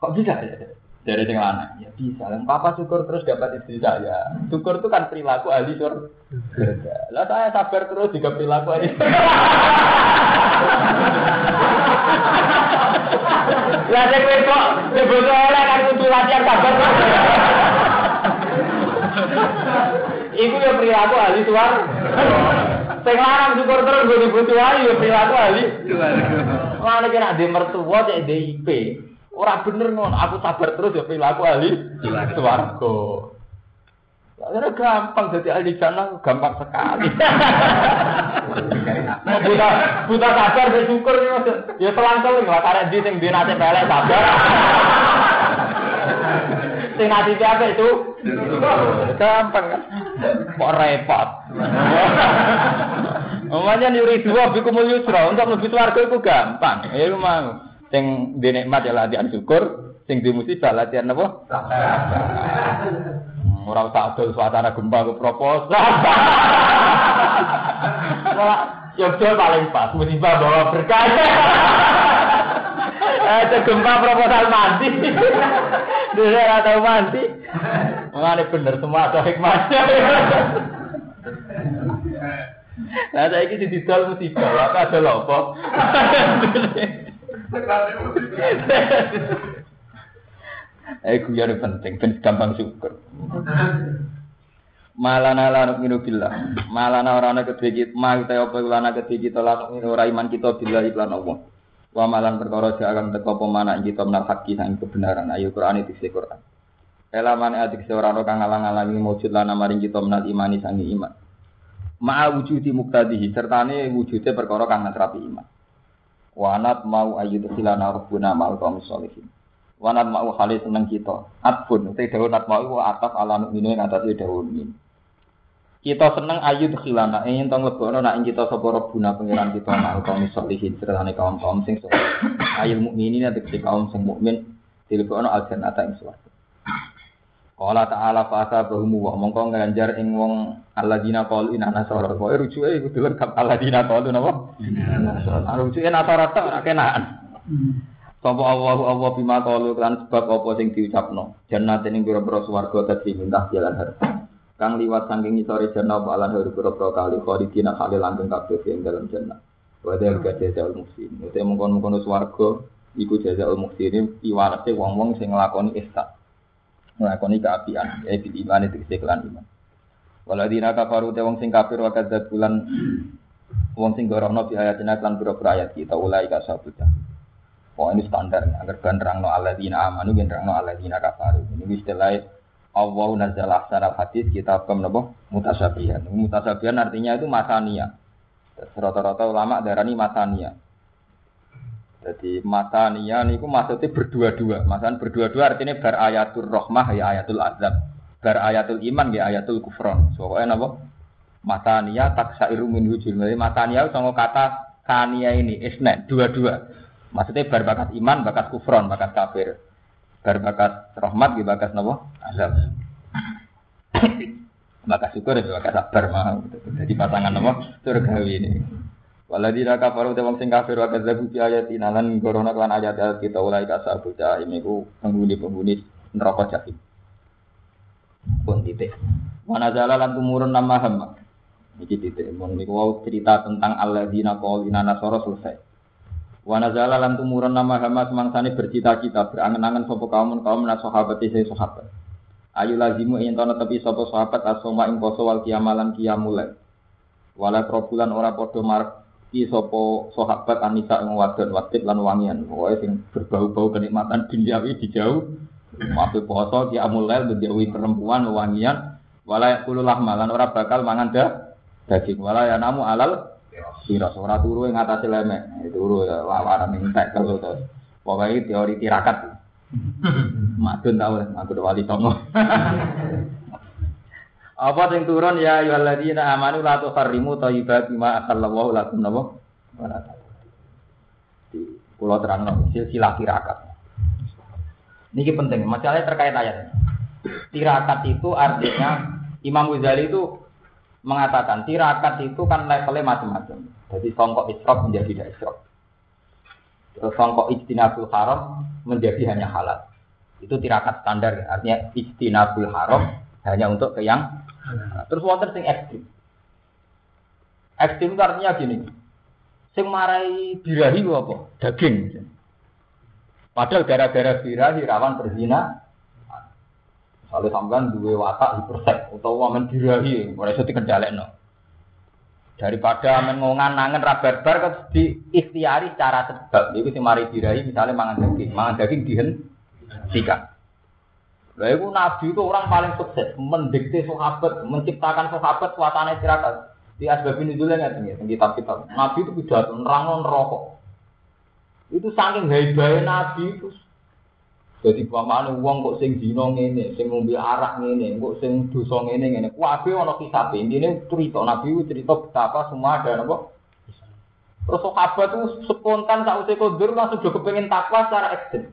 Kok bisa ya? Dari yang lanang. Ya bisa. Lah papa syukur terus dapat istri saya. Syukur itu kan perilaku ahli surga. Lah saya sabar terus juga perilaku ahli Lah sing kowe kok nyebut oleh kan kudu latihan sabar. Iku ya perilaku ahli suar. Sing lanang syukur terus gue dibutuh ayu ya perilaku ahli. Mana kira di mertua cek DIP. Ora bener ngono, aku sabar terus ya perilaku ahli swarga. Karena gampang jadi ahli jannah gampang sekali. [laughs] Mau buta buta sabar bersyukur ya ya selang-seling lah karena di sing dinate pelek sabar. [laughs] Sing apa itu? Gampang kan? Kok repot? [laughs] Umumnya nyuri dua bikumul yusra untuk lebih swarga itu gampang. Ya lu mau. Sing di nikmat ya latihan syukur, sing di musibah latihan apa? Ora usah adol suasana gempa ke proposal. [laughs] Yogyo paling pas, musibah bawa berkah. [laughs] Eh, gempa proposal. Dulu ora tahu mati. Mengane bener semua ada hikmahnya. Nah, saya ini didol musibah, apa ada lopo. Eh guyon penting, ben gampang syukur. Malana lan minu billah. Malana ora ana kedhe kita, mau te apa lana kedhe kita lan ora iman kita billah iklan Allah. Wa malan perkara akan teko apa mana kita menal haki sang kebenaran. Ayo Quran itu Quran. Elaman adik seorang kang ngalang-alangi wujud lan maring kita menal imani sangi iman. Ma'a wujudi muktadihi sertane wujude perkara kang natrapi iman. Wanat mau ayu khilana rabbuna ma'al qaum sholihin. Wanat mau khali seneng kita. Atfun te dawuh nat mau ataf ala mukminu ing atase dawuh min. Kita seneng ayu khilana ing to mlebono nak kita sapa rabbuna pangeran kita ma'al qaum sholihin sertane kaum-kaum sing saleh. Ayul mukminin tegese kaum sing mukmin dilebono al jannata ing swarga. Qala ta'ala fa asabahum wa mongko nganjar ing wong alladzina qalu inna nasara. Pokoke rujuke iku dilengkap alladzina qalu napa? Nasara. Rujuke nasara tok ora kenaan. Sapa Allah Allah bima qalu kan sebab apa sing diucapno. Jannate ning pira-pira swarga dadi mintah jalan harta. Kang liwat saking isore jannah apa alan hari pira-pira kali khalidina kali langgeng kabeh ing dalam jannah. Wa dal jazaa'ul muhsin. Ute mongkon-mongkon swarga iku jazaa'ul muhsin iwarate wong-wong sing nglakoni ihsan. Nglakoni kaapian ya bil iman itu kelan iman. Waladina kafaru te wong sing kafir wa kadzab bulan wong sing gorono bi ayatina lan pira-pira ayat kita ulai ka sabuta Oh ini standar agar kan terangno alladzina amanu ben terangno alladzina kafaru. Ini istilah Allah nazal ahsanal hadis kitab kem napa? Mutasabihan mutasabihan artinya itu masania rata-rata ulama darani masania jadi matania niku maksudnya berdua-dua. Masalah berdua-dua artinya bar ayatul rahmah ya ayatul azab. Bar ayatul iman ya ayatul kufron. Pokoknya napa? Matania taksairu min hujul. Jadi matania sama kata tania ini isna dua-dua. Maksudnya bar bakat iman, bakat kufron, bakat kafir. Bar bakat rahmat ya bakat napa? Azab. bakat syukur ya bakat sabar mah. Jadi pasangan napa? Surgawi ini. Waladina kafaru te wong sing kafir wa kadzabu bi ayatina lan gorono kan ayat kita ulai ka sabu jahim iku penghuni-penghuni neraka jahim. Pun titik. Mana lan tumurun nama hamba. Iki titik. Mun niku wau cerita tentang alladzina qaulina nasara selesai. Wa nazala lan tumurun nama hamba semangsane bercita-cita berangen-angen sapa kaum kaum nas sahabat sing sahabat. Ayu lazimu ing tono tepi sapa sahabat asoma ing poso wal kiamalan kiamule. Wala probulan ora padha marek iki sapa sahabat Anisa ing wadon wadit lan wangian. Pokoke sing berbau-bau kenikmatan duniawi dijauh. Maaf poso ki amulail menjauhi perempuan wangian. Wala kululah malan ora bakal mangan dah daging. Wala ya namu alal sira ora turu ing atase lemek. Turu ya lawaran ning tek terus pokoke teori tirakat. [laughs] Madun tau madun wali songo [laughs] Apa sing turun ya ayyuhalladzina amanu la tuharrimu thayyibati ma ahallallahu lakum napa? Di pulau terang silsilah tirakat. Ini penting, masalahnya terkait ayat. Tirakat itu artinya Imam Ghazali itu mengatakan tirakat itu kan levelnya macam-macam. Jadi songkok isrok menjadi tidak isrok. Songkok ijtinabul haram menjadi hanya halal. Itu tirakat standar, artinya ijtinabul haram hanya untuk ke yang Nah, terus wonten sing ekstrim. Ekstrim artinya gini. Sing marai birahi apa? Daging. Padahal gara-gara birahi rawan berzina. Misalnya sampean duwe watak hipersek utawa men birahi, ora iso dikendhalekno. Daripada men ngongan nangen ra barbar kok di ikhtiari secara sebab. Iku sing mari birahi misalnya mangan daging, mangan daging dihentikan. Lah itu nabi itu orang paling sukses, mendikte sahabat, menciptakan sahabat suasana istirahat. Di asbab ini dulu nggak tinggi, kitab-kitab. Nabi itu pidato nerangno rokok. Itu saking hebatnya nabi itu. Jadi pamane uang kok sing dino ngene, sing ngombe arak ngene, kok sing dosa ngene ngene. Kabeh ana kisabe. Intine cerita nabi itu cerita betapa semua ada napa Terus sahabat itu spontan saat usia kodur langsung juga kepengen takwa secara ekstrim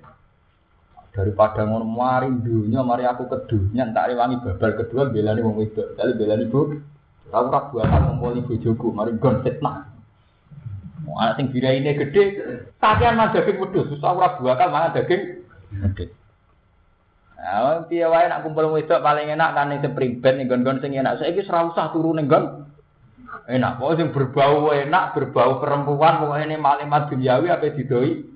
daripada ngono mari dunya mari aku ke dunya tak rewangi babal kedua belani wong wedok kali belani bu aku ora buatan ngumpul bojoku mari gon fitnah mau anak sing ini gede kakean mah daging wedhus susah ora buakal mangan daging gede Nah, piye wae nak kumpul wedok paling enak kan ning sepriben ning gon-gon sing enak. Saiki ora usah turu ning gon. Enak, kok sing berbau enak, berbau perempuan, pokoknya ini malimat duniawi apa didoi.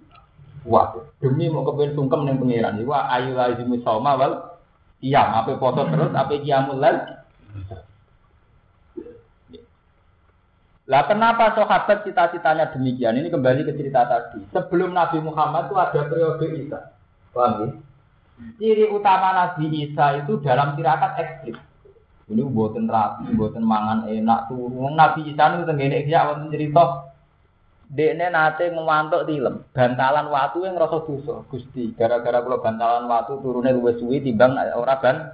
Wah, demi mau kepen sungkem ning pangeran. Iku ayu lazimu sauma wal iya, apa foto terus, apa kiamul lal. Lah kenapa sahabat cita-citanya demikian? Ini kembali ke cerita tadi. Sebelum Nabi Muhammad itu ada periode Isa. Paham ya? Ciri utama Nabi Isa itu dalam tirakat ekstrim. Ini buatan rapi, buatan mangan enak turun. Nabi Isa itu tenggene ya wonten cerita Dekne nate ngewantuk tilem, bantalan watu yang ngerasa dosa. Gusti, gara-gara kula bantalan watu turune luwih suwi timbang ora ban.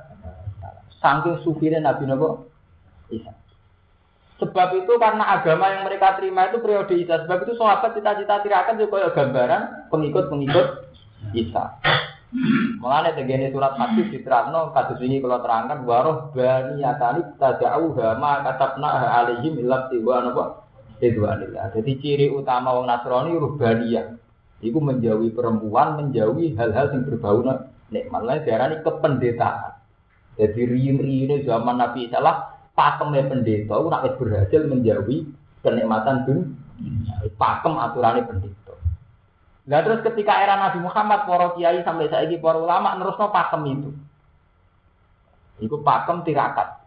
Saking sufire Nabi napa? Isa. Sebab itu karena agama yang mereka terima itu periode Isa. Sebab itu sahabat cita-cita tirakan juga gambaran pengikut-pengikut Isa. Mulane tegene surat hadis diterangno kados ini kalau terangkan waroh bani yatani tada'u ma katabna alaihim illa tiwa napa Ridwanillah. Jadi ciri utama wong Nasrani rubaniyah. Iku menjauhi perempuan, menjauhi hal-hal yang berbau nikmat. Lain ini kependetaan. Jadi riin-riinnya zaman Nabi Salah, pakemnya pendeta, itu nak berhasil menjauhi kenikmatan dunia. Pakem aturannya pendeta. Nah terus ketika era Nabi Muhammad, para kiai sampai saiki para ulama nerusno pakem itu. Iku pakem tirakat.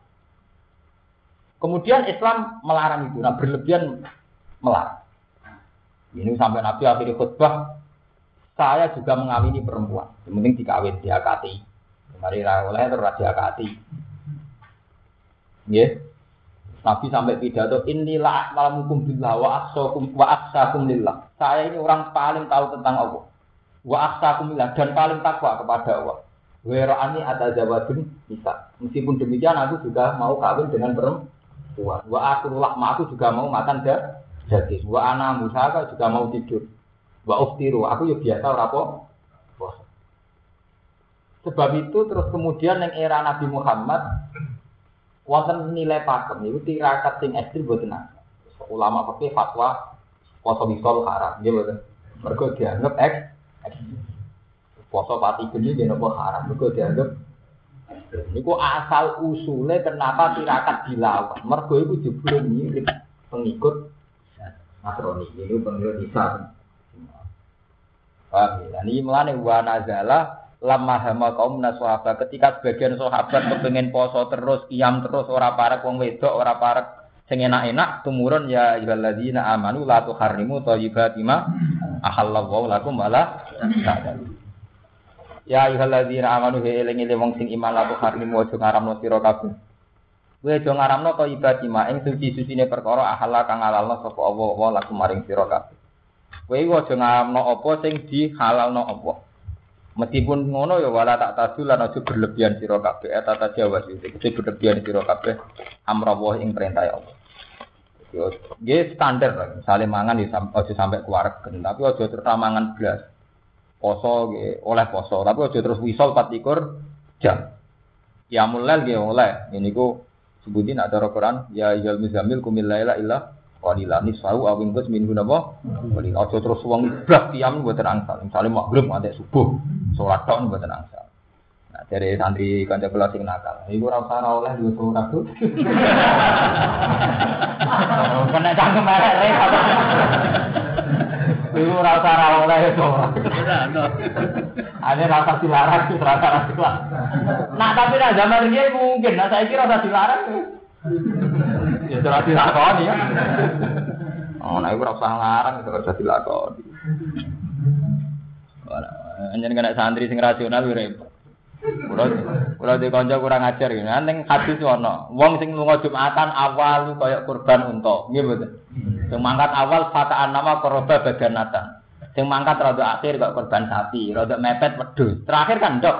Kemudian Islam melarang itu, nah berlebihan melarang. Ini sampai Nabi akhirnya khutbah, saya juga mengawini perempuan. Yang penting dikawin, diakati. Mari oleh terus diakati. Ya. Nabi sampai pidato inilah malamukum billah wa aksakum wa aksakum lillah. Saya ini orang paling tahu tentang Allah. Wa aksakum lillah dan paling takwa kepada Allah. Werani ada jawaban bisa. Meskipun demikian aku juga mau kawin dengan perempuan kuat. Wa aku lakma aku juga mau makan daging. Wa ana musaka juga mau tidur. Wa uftiru aku ya biasa ora apa. Sebab itu terus kemudian yang era Nabi Muhammad wonten nilai pakem itu tirakat sing ekstrim boten Ulama pakai fatwa poso bisol haram, dia boten. Mergo dianggap ek poso pati geni dia nopo haram, mergo dianggap Niku asal usulnya kenapa tirakat dilawan. Mergo itu jebule mirip pengikut Nasrani. Ini pengikut Isa. Paham ya? Ini melane wa nazala lama hama kaum naswaba ketika sebagian sahabat kepengen poso terus kiam terus ora parek wong wedok ora parek sing enak-enak tumurun ya ayyuhalladzina amanu la tuharrimu thayyibati ma ahallallahu lakum wala ta'lamu Ya ayyuhalladzina amanu he eling eling wong sing iman laku harimu aja ngaramno sira kabeh. Kowe aja ngaramno to ibadi ma ing suci-sucine perkara ahalla kang halalno sapa Allah wa laku maring sira kabeh. Kowe aja ngaramno apa sing dihalalno apa. Meskipun ngono ya wala tak tadu lan aja berlebihan sira kabeh eta ta jawa sing berlebihan sira kabeh amrawah ing perintah Allah. Yo, standar lah. Misalnya mangan ya aja sampai keluar, tapi aja terus mangan belas poso oleh poso tapi aja terus wisol 24 jam ya mulai nggih oleh ini ku sebutin ada Al-Qur'an ya ayyul muzamil kumil laila illa Qalila nisfa'u aw ingkus minhu napa? Qalila aja terus wong blas tiam mboten angsal. Misale maghrib nganti subuh, salat tok mboten angsal. Nah, dari santri kanca kula sing nakal. Iku ora usah oleh duwe surat tuh. Kena cangkem elek repot. Iku ora usah ora oleh itu. Ada rasa dilarang, rasa rasa dilarang. Nah tapi nah zaman ini mungkin, nah saya kira rasa dilarang. Ya sudah dilakoni ya. Oh, nah itu rasa ngarang, itu rasa dilakoni. Hanya kena santri sing rasional repot. Kula kula di kanca kurang ajar gitu. Nanteng hadis ono. Wong sing lunga Jumatan awal kaya kurban unta. Nggih mboten. Sing mangkat awal fataan nama koroba badanatan. Sing mangkat rada akhir kok korban sapi, rada mepet wedhus. Terakhir kan ndok.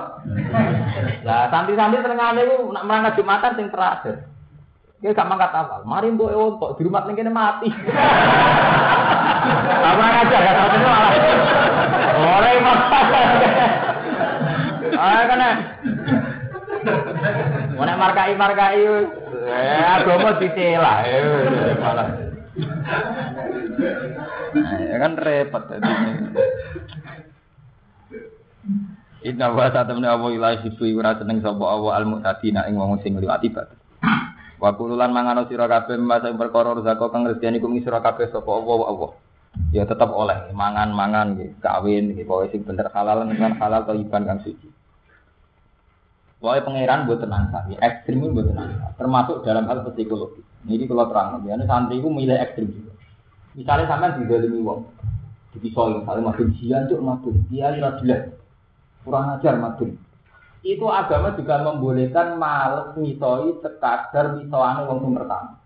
Lah santri-santri senengane iku nak mangkat Jumatan sing terakhir. Dia gak mangkat awal. Mari mbok e untuk di rumah ning kene mati. Apa aja ya satu malah. Ora Ah kena. [laughs] Mana markai markai, eh agama ditelah, eh malah. [laughs] Ya kan repot tadi. Inna wa satamna wa ilahi hibbu ora seneng sapa Allah al mu'tadina ing wong sing liwati batas. Wa kululan mangano sira kabeh masa perkara rezeki kang rezekine kum sira kabeh sapa Allah Allah. Ya tetap oleh mangan-mangan nggih, kawin nggih, pokoke sing bener halal dengan halal thayyiban kang suci. Pokoknya pangeran buat tenang saja, ekstrim itu buat tenang termasuk dalam hal psikologi. Ini kalau terang, ya santri itu milih ekstrim juga. Misalnya sampai di dalam wong, di pisau misalnya madun jian cuk madun, dia jelek, kurang ajar madun. Itu agama juga membolehkan males misoi sekadar misoane wong sing pertama.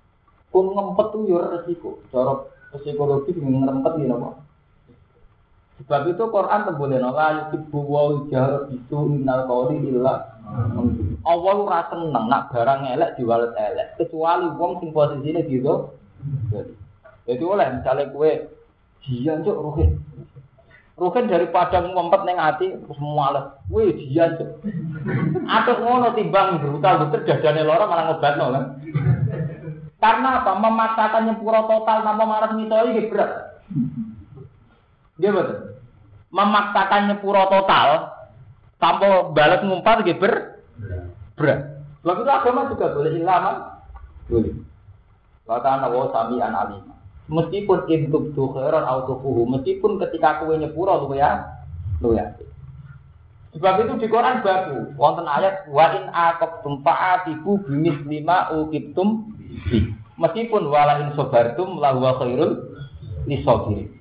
Pun ngempet tuh yo resiko, cara psikologi ngempet ya apa? Sebab itu Quran temboleh la yuhibbu wa jahr bisu minal qawli illa Allah ora seneng nak barang elek diwalet elek kecuali wong sing posisine gitu. Jadi, oleh misalnya kue jian cok ruhin. Ruhin daripada ngumpet neng hati terus males. Kue jian cok. Atau ngono timbang brutal betul dadane loro malah ngobatno kan. Karena apa? Memaksakan nyempura total tanpa marah mitoi. Dia betul. Memaksakan nyepuro total tanpa balas ngumpat gitu ber berat. Sebab itu agama juga boleh ilaman, boleh. Kata wa sami an alim. Meskipun intub tu khairan autofuhu, meskipun ketika kue nyepuro lu ya, lu ya. Sebab itu di Quran baku, wonten ayat wa in aqabtum fa'atibu bimis lima uqibtum. Meskipun wala in sabartum lahu khairul lisabirin.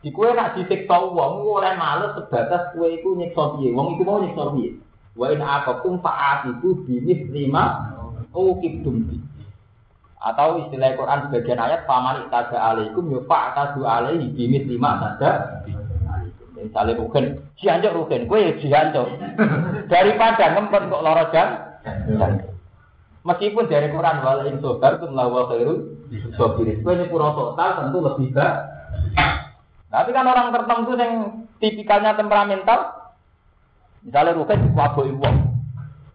Di kue nak disiksa wong oleh males sebatas kue iku nyiksa piye. Wong iku mau nyiksa piye. Wa in aqabtum fa'atibu bimis lima uqibtum bi. Atau istilah Quran sebagian ayat paman itaga alaikum yo fa'tadu alaihi bimis lima saja. Misalnya rugen, jiancok rugen, kue ya jiancok. Daripada ngempet kok loro jam, Meskipun dari Quran wala in sobar itu melawa khairu sobirin. Kue nyepuro total tentu lebih baik. Tapi kan orang tertentu yang tipikalnya temperamental, misalnya rugen wabok ibu.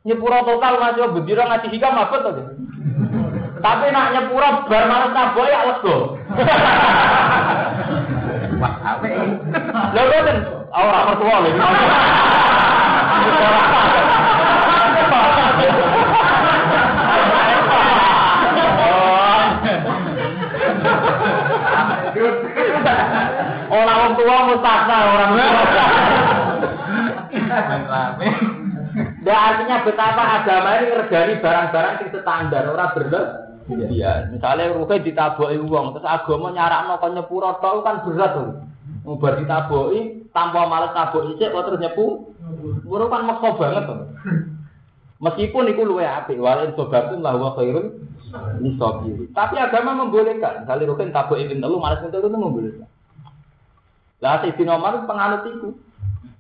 Nyepuro total masih bendira ngaji hikam apa tuh? Tapi nak nyepuro bar malas naboy ya lego. Wah, apa ini? Lho boten, ora mertua lho. [laughs] Orang tua mustakna orang tua. Nah, artinya betapa agama ini ngergani barang-barang yang standar, orang bener. Iya, misalnya ruhe ditaboki uang, terus agama nyarakno kon nyepuro tok kan berat tuh. Ngubar ditaboki tanpa males taboki sik kok terus nyepu. Muru kan maksa banget tuh. Meskipun itu luwe apik, walin sobatum lah wa khairun nisabiri. Tapi agama membolehkan. Misalnya ruhe taboki ping telu males ping telu itu membolehkan. Lah Sayyidina Umar penganut itu.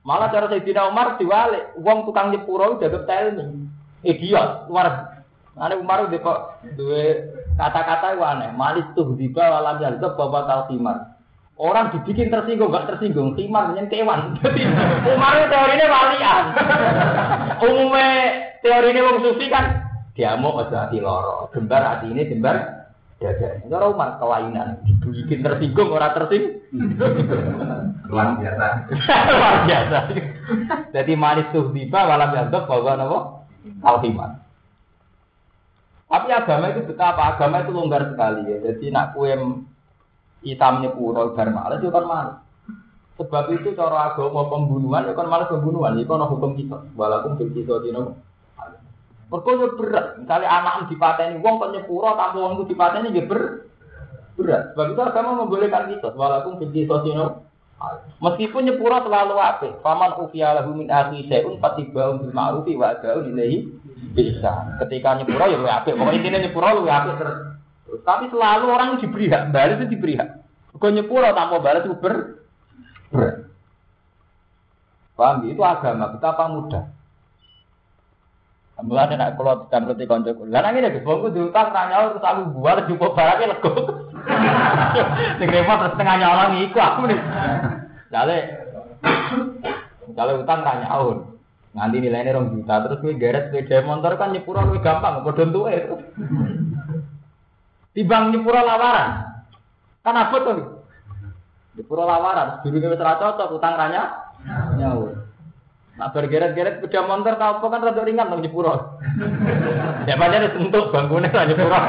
Malah cara Sayyidina Umar diwalik, wong tukang nyepuro udah telmi. Idiot, luar Ane Umar udah kok dua kata-kata aneh. Malis tuh di bawah alam jazab bapak timar. Orang dibikin tersinggung, gak tersinggung. Timar dengan kewan. [laughs] Jadi Umar itu teorinya walian. [laughs] Umumnya teorinya wong sufi kan dia mau aja loro. Gembar hati ini gembar Jaga. Cara Umar kelainan. Bikin tersinggung orang tersinggung. Luar biasa. [laughs] Luar biasa. Jadi manis tuh tiba malam yantok bahwa nopo alhiman. Tapi agama itu betapa agama itu longgar sekali ya. Jadi nak kue hitamnya pura bar malas itu kan malas. Sebab itu cara agama pembunuhan itu kan malas pembunuhan. Itu kan hukum kita. Walaupun kita di nopo. Mereka berat. Misalnya anak dipateni wong kok nyepuro tanpa wong itu dipateni ya ber berat. Sebab itu agama membolehkan kita walaupun benci sosino. Meskipun nyepuro selalu apik. Faman ufiya lahu min akhi syai'un fatiba'un bil ma'rufi wa ada'un ilaihi bisa. Ketika nyepuro ya luwih. Pokoknya intinya nyepuro luwih terus. Tapi selalu orang diberi hak, balas itu diberi hak. Kau nyepuro tanpa balas itu ber berat. Paham? Itu agama betapa mudah. Mulane nek kula damreti kanca kula. Lah ngene Gus, wong diutang ra nyaur terus aku buar cukup barangnya lego. [laughs] Sing repot terus tengah nyolong iku aku nih. Jale Jale utang ra nyaur. Nganti nilainya rong juta terus kowe geret sepeda motor kan nyepuro luwih gampang padha entuke. Tibang nyepuro lawaran. Kan abot to. Nyepuro lawaran, durunge wis ra cocok utang ra nyaur. Nak bergeret-geret sepeda motor tau apa kan rada ringan nang nyepuro. ya pancen disentuh bangkune ra nyepuro.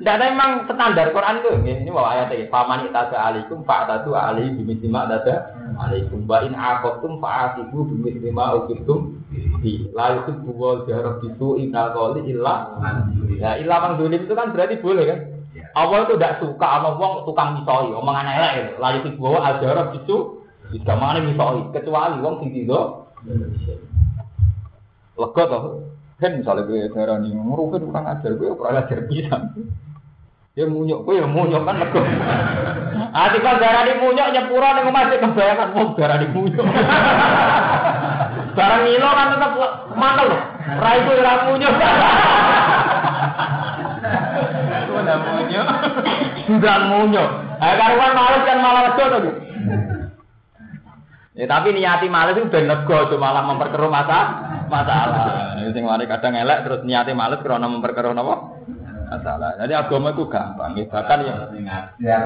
Tidak ada emang standar Quran itu. Ini bawa ayat ini. Faman itaza alaikum fa'atatu alaihi bimisima dada alaikum. Wa in aqabtum fa'atibu bimisima ukibtum. Di la yuhibbu wa jahrab bisu inal qawli illa. Ya illa mang dulim itu kan berarti boleh kan? Allah itu tidak suka sama wong tukang misoi, omongan elek. La yuhibbu wa aljarab bisu jika mana misoi, kecuali wong sing tido. Lega toh. Kan misalnya gue darah nih ngurukin kurang ajar, gue kurang ajar bisa. Ya munyuk, gue ya munyuk kan lega. Ah, kan darah di munyuk nyepura nih masih kebayangan mau darah di munyuk. Barang ngilo kan tetap mantel loh. Rai itu ora munyuk. Sudah munyuk. Sudah munyuk. Eh karuan males kan malah wedo tuh. Ya tapi niati males itu ben lega cuma malah memperkeruh masa masalah. Sing mari kadang elek terus niati males karena memperkeruh napa? Masalah. Jadi agama itu gampang, ya. bahkan ya.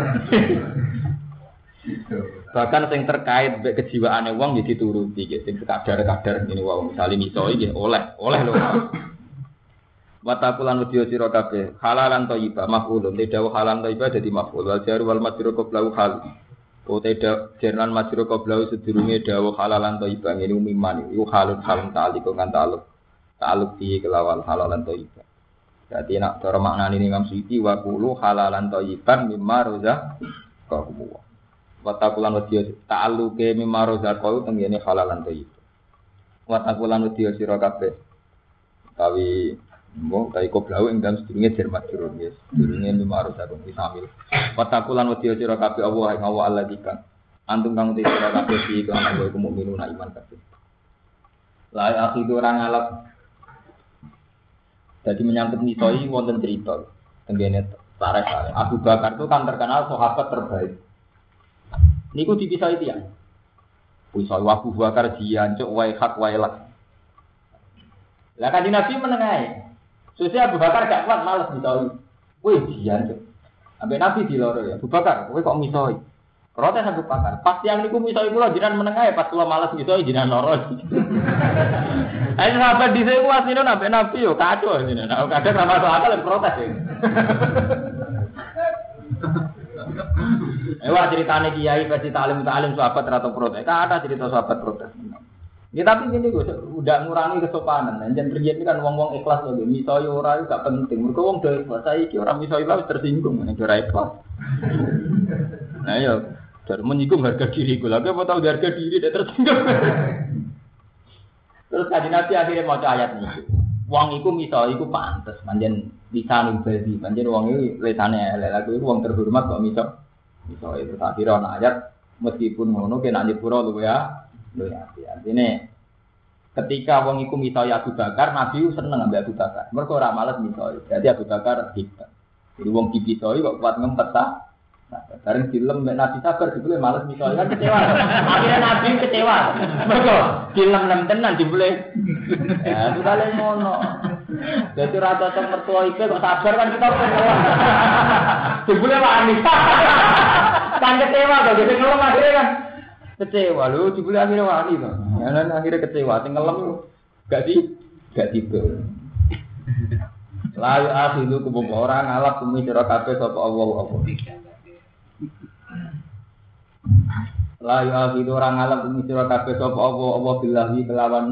bahkan sing terkait kejiwaan wong ya dituruti, gitu. sing sekadar-kadar ini wow misalnya misoi gitu oleh, oleh loh. Watakulan wedi sira kabeh halalan thayyibah maf'ulun tidak halal thayyibah dadi maf'ul wal jaru wal majrur qablahu hal Uteda jernan masyru koblau sedurunge dawa halalan to ibang ini umiman Iku halut halun taliku kan taluk Taluk di kelawan halalan to ibang Jadi nak cara makna ini ngam suiti Wakulu halalan to ibang mimma roza kau Watakulan wadiyo taluke mimma roza kau Tenggini halalan to ibang Watakulan wadiyo sirokabe Tawi Tawi Mbok kaya koblau ing dalam sedurunge jar majrur nggih. Sedurunge lima harus aku samil. Watakulan wedi sira kabeh Allah ing Allah Allah dikan. Antum kang uti sira kabeh iki kan Allah iku mukminun iman kabeh. La akhidu orang ngalap. Jadi menyangkut mitoi wonten cerita tenggene sareh sareh. Abu Bakar itu kan terkenal sahabat terbaik. Niku dipisah itu ya. Pisah Abu Bakar jian cuk wae hak wae lak. Lah kan Nabi menengahi. Susi Abu Bakar gak kuat males misoi. Wih, jian tuh. Sampai Nabi di loro ya. Abu Bakar, kowe kok misoi? Protes Abu Bakar. Pas yang niku misoi kula jiran menengah ya pas kula males misoi jiran loro. [laughs] Ayo sahabat di sini kuat ini nabi Nabi yo kacau ini. Nah, kadang sama soal akal protes ya. [laughs] Ewa ceritanya kiai versi talim talim sahabat atau protes. Ada cerita sahabat protes. Ya tapi gini gue udah ngurangi kesopanan. Dan terjadi kan wong-wong ikhlas loh. Misalnya orang itu gak penting. Mereka wong ikhlas. Saya kira orang misalnya tersinggung. Ini kira ikhlas. [laughs] Nah ya, dari menyinggung harga diri gue. Lagi apa tahu harga diri dia tersinggung. [laughs] Terus kaji nanti akhirnya mau ayat ini. Wong itu misalnya itu pantas. Manjen bisa nubadi. Manjen wong itu lesannya lagi itu wong terhormat kok misal. Misal itu akhirnya ayat. Meskipun ngono kena nyepuro lu ya Lho ya, artinya ketika wong iku misalnya Abu Bakar, Nabi seneng ambil Abu Bakar. Mereka ora males misalnya. Jadi Abu Bakar hebat. Jadi wong dipisoi kok kuat ngempet ta. Nah, bareng film Nabi sabar dibeli males misalnya kan kecewa. Akhirnya Nabi kecewa. Mereka film nem tenan dibeli. Ya, kali ngono. Jadi rata cocok mertua itu kok sabar kan kita kecewa. Jebule wani. [laughs] Kan kecewa kok gitu ngelem akhirnya kan. Kecewa lu jebule akhirnya wani to. Ya akhirnya kecewa sing ngelem gak di gak tidur. Layu akhidu kubuk orang ngalap bumi sira kabeh sapa Allah apa. Layu akhidu orang ngalap bumi sira kabeh sapa Allah apa billahi kelawan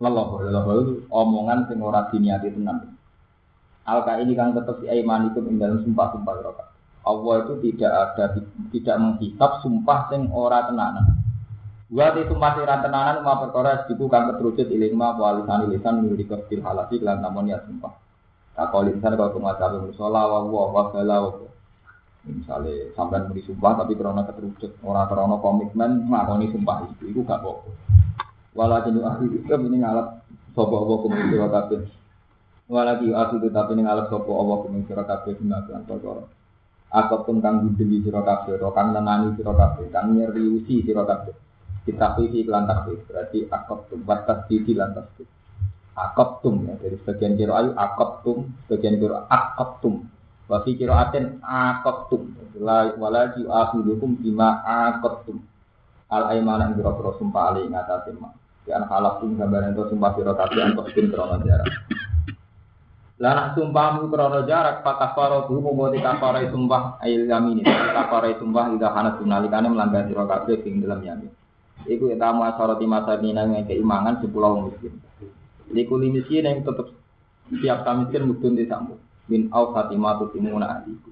leloh omongan sing ora diniati tenan. Alka ini kan tetap di aiman itu dalam sumpah-sumpah sira Allah itu tidak ada tidak menghisap sumpah sing ora tenanan. Wa itu masih ora tenanan ma perkara diku kang keterucut ilmu walisan lisan nuri kafil halasi lan namun ya sumpah. Takol lisan kalau pengacara musola wa wa wa bala wa. Misalnya sampean muni sumpah tapi karena keterucut ora karena komitmen ngakoni sumpah itu itu gak apa. Walakin ahli itu ini ngalap sapa Allah sira kabeh. Walakin ahli tapi ini ngalap sapa Allah kumul sira kabeh gunakan perkara. Akot pun kang budeli sira kabeh, kang nenani sira kabeh, kang nyeriusi sira kabeh. Kita pilih iklan takbir berarti akot tum batas titi lantas tum akot tum ya dari sebagian kiro ayu akot tum sebagian kiro akot tum wasi kiro aten akot tum wala ju akhidukum bima akot tum al aimana yang kiro kiro sumpah ali ngatasin mak. Di anak halaf tum gambaran itu sumpah kiro kasi antok tum krono jarak Lana sumpahmu krono jarak pak kafaro tuh mau buat kafaro sumpah ayil yamin ini kafaro sumpah tidak hana tunalikane melanggar siro kabeh ing dalam yamin Iku tamu asoroti masa nina yang keimangan sepuluh miskin. Iku miskin yang tetap siap miskin mudun di sambu. Min au fatimah tu timuna ahliku.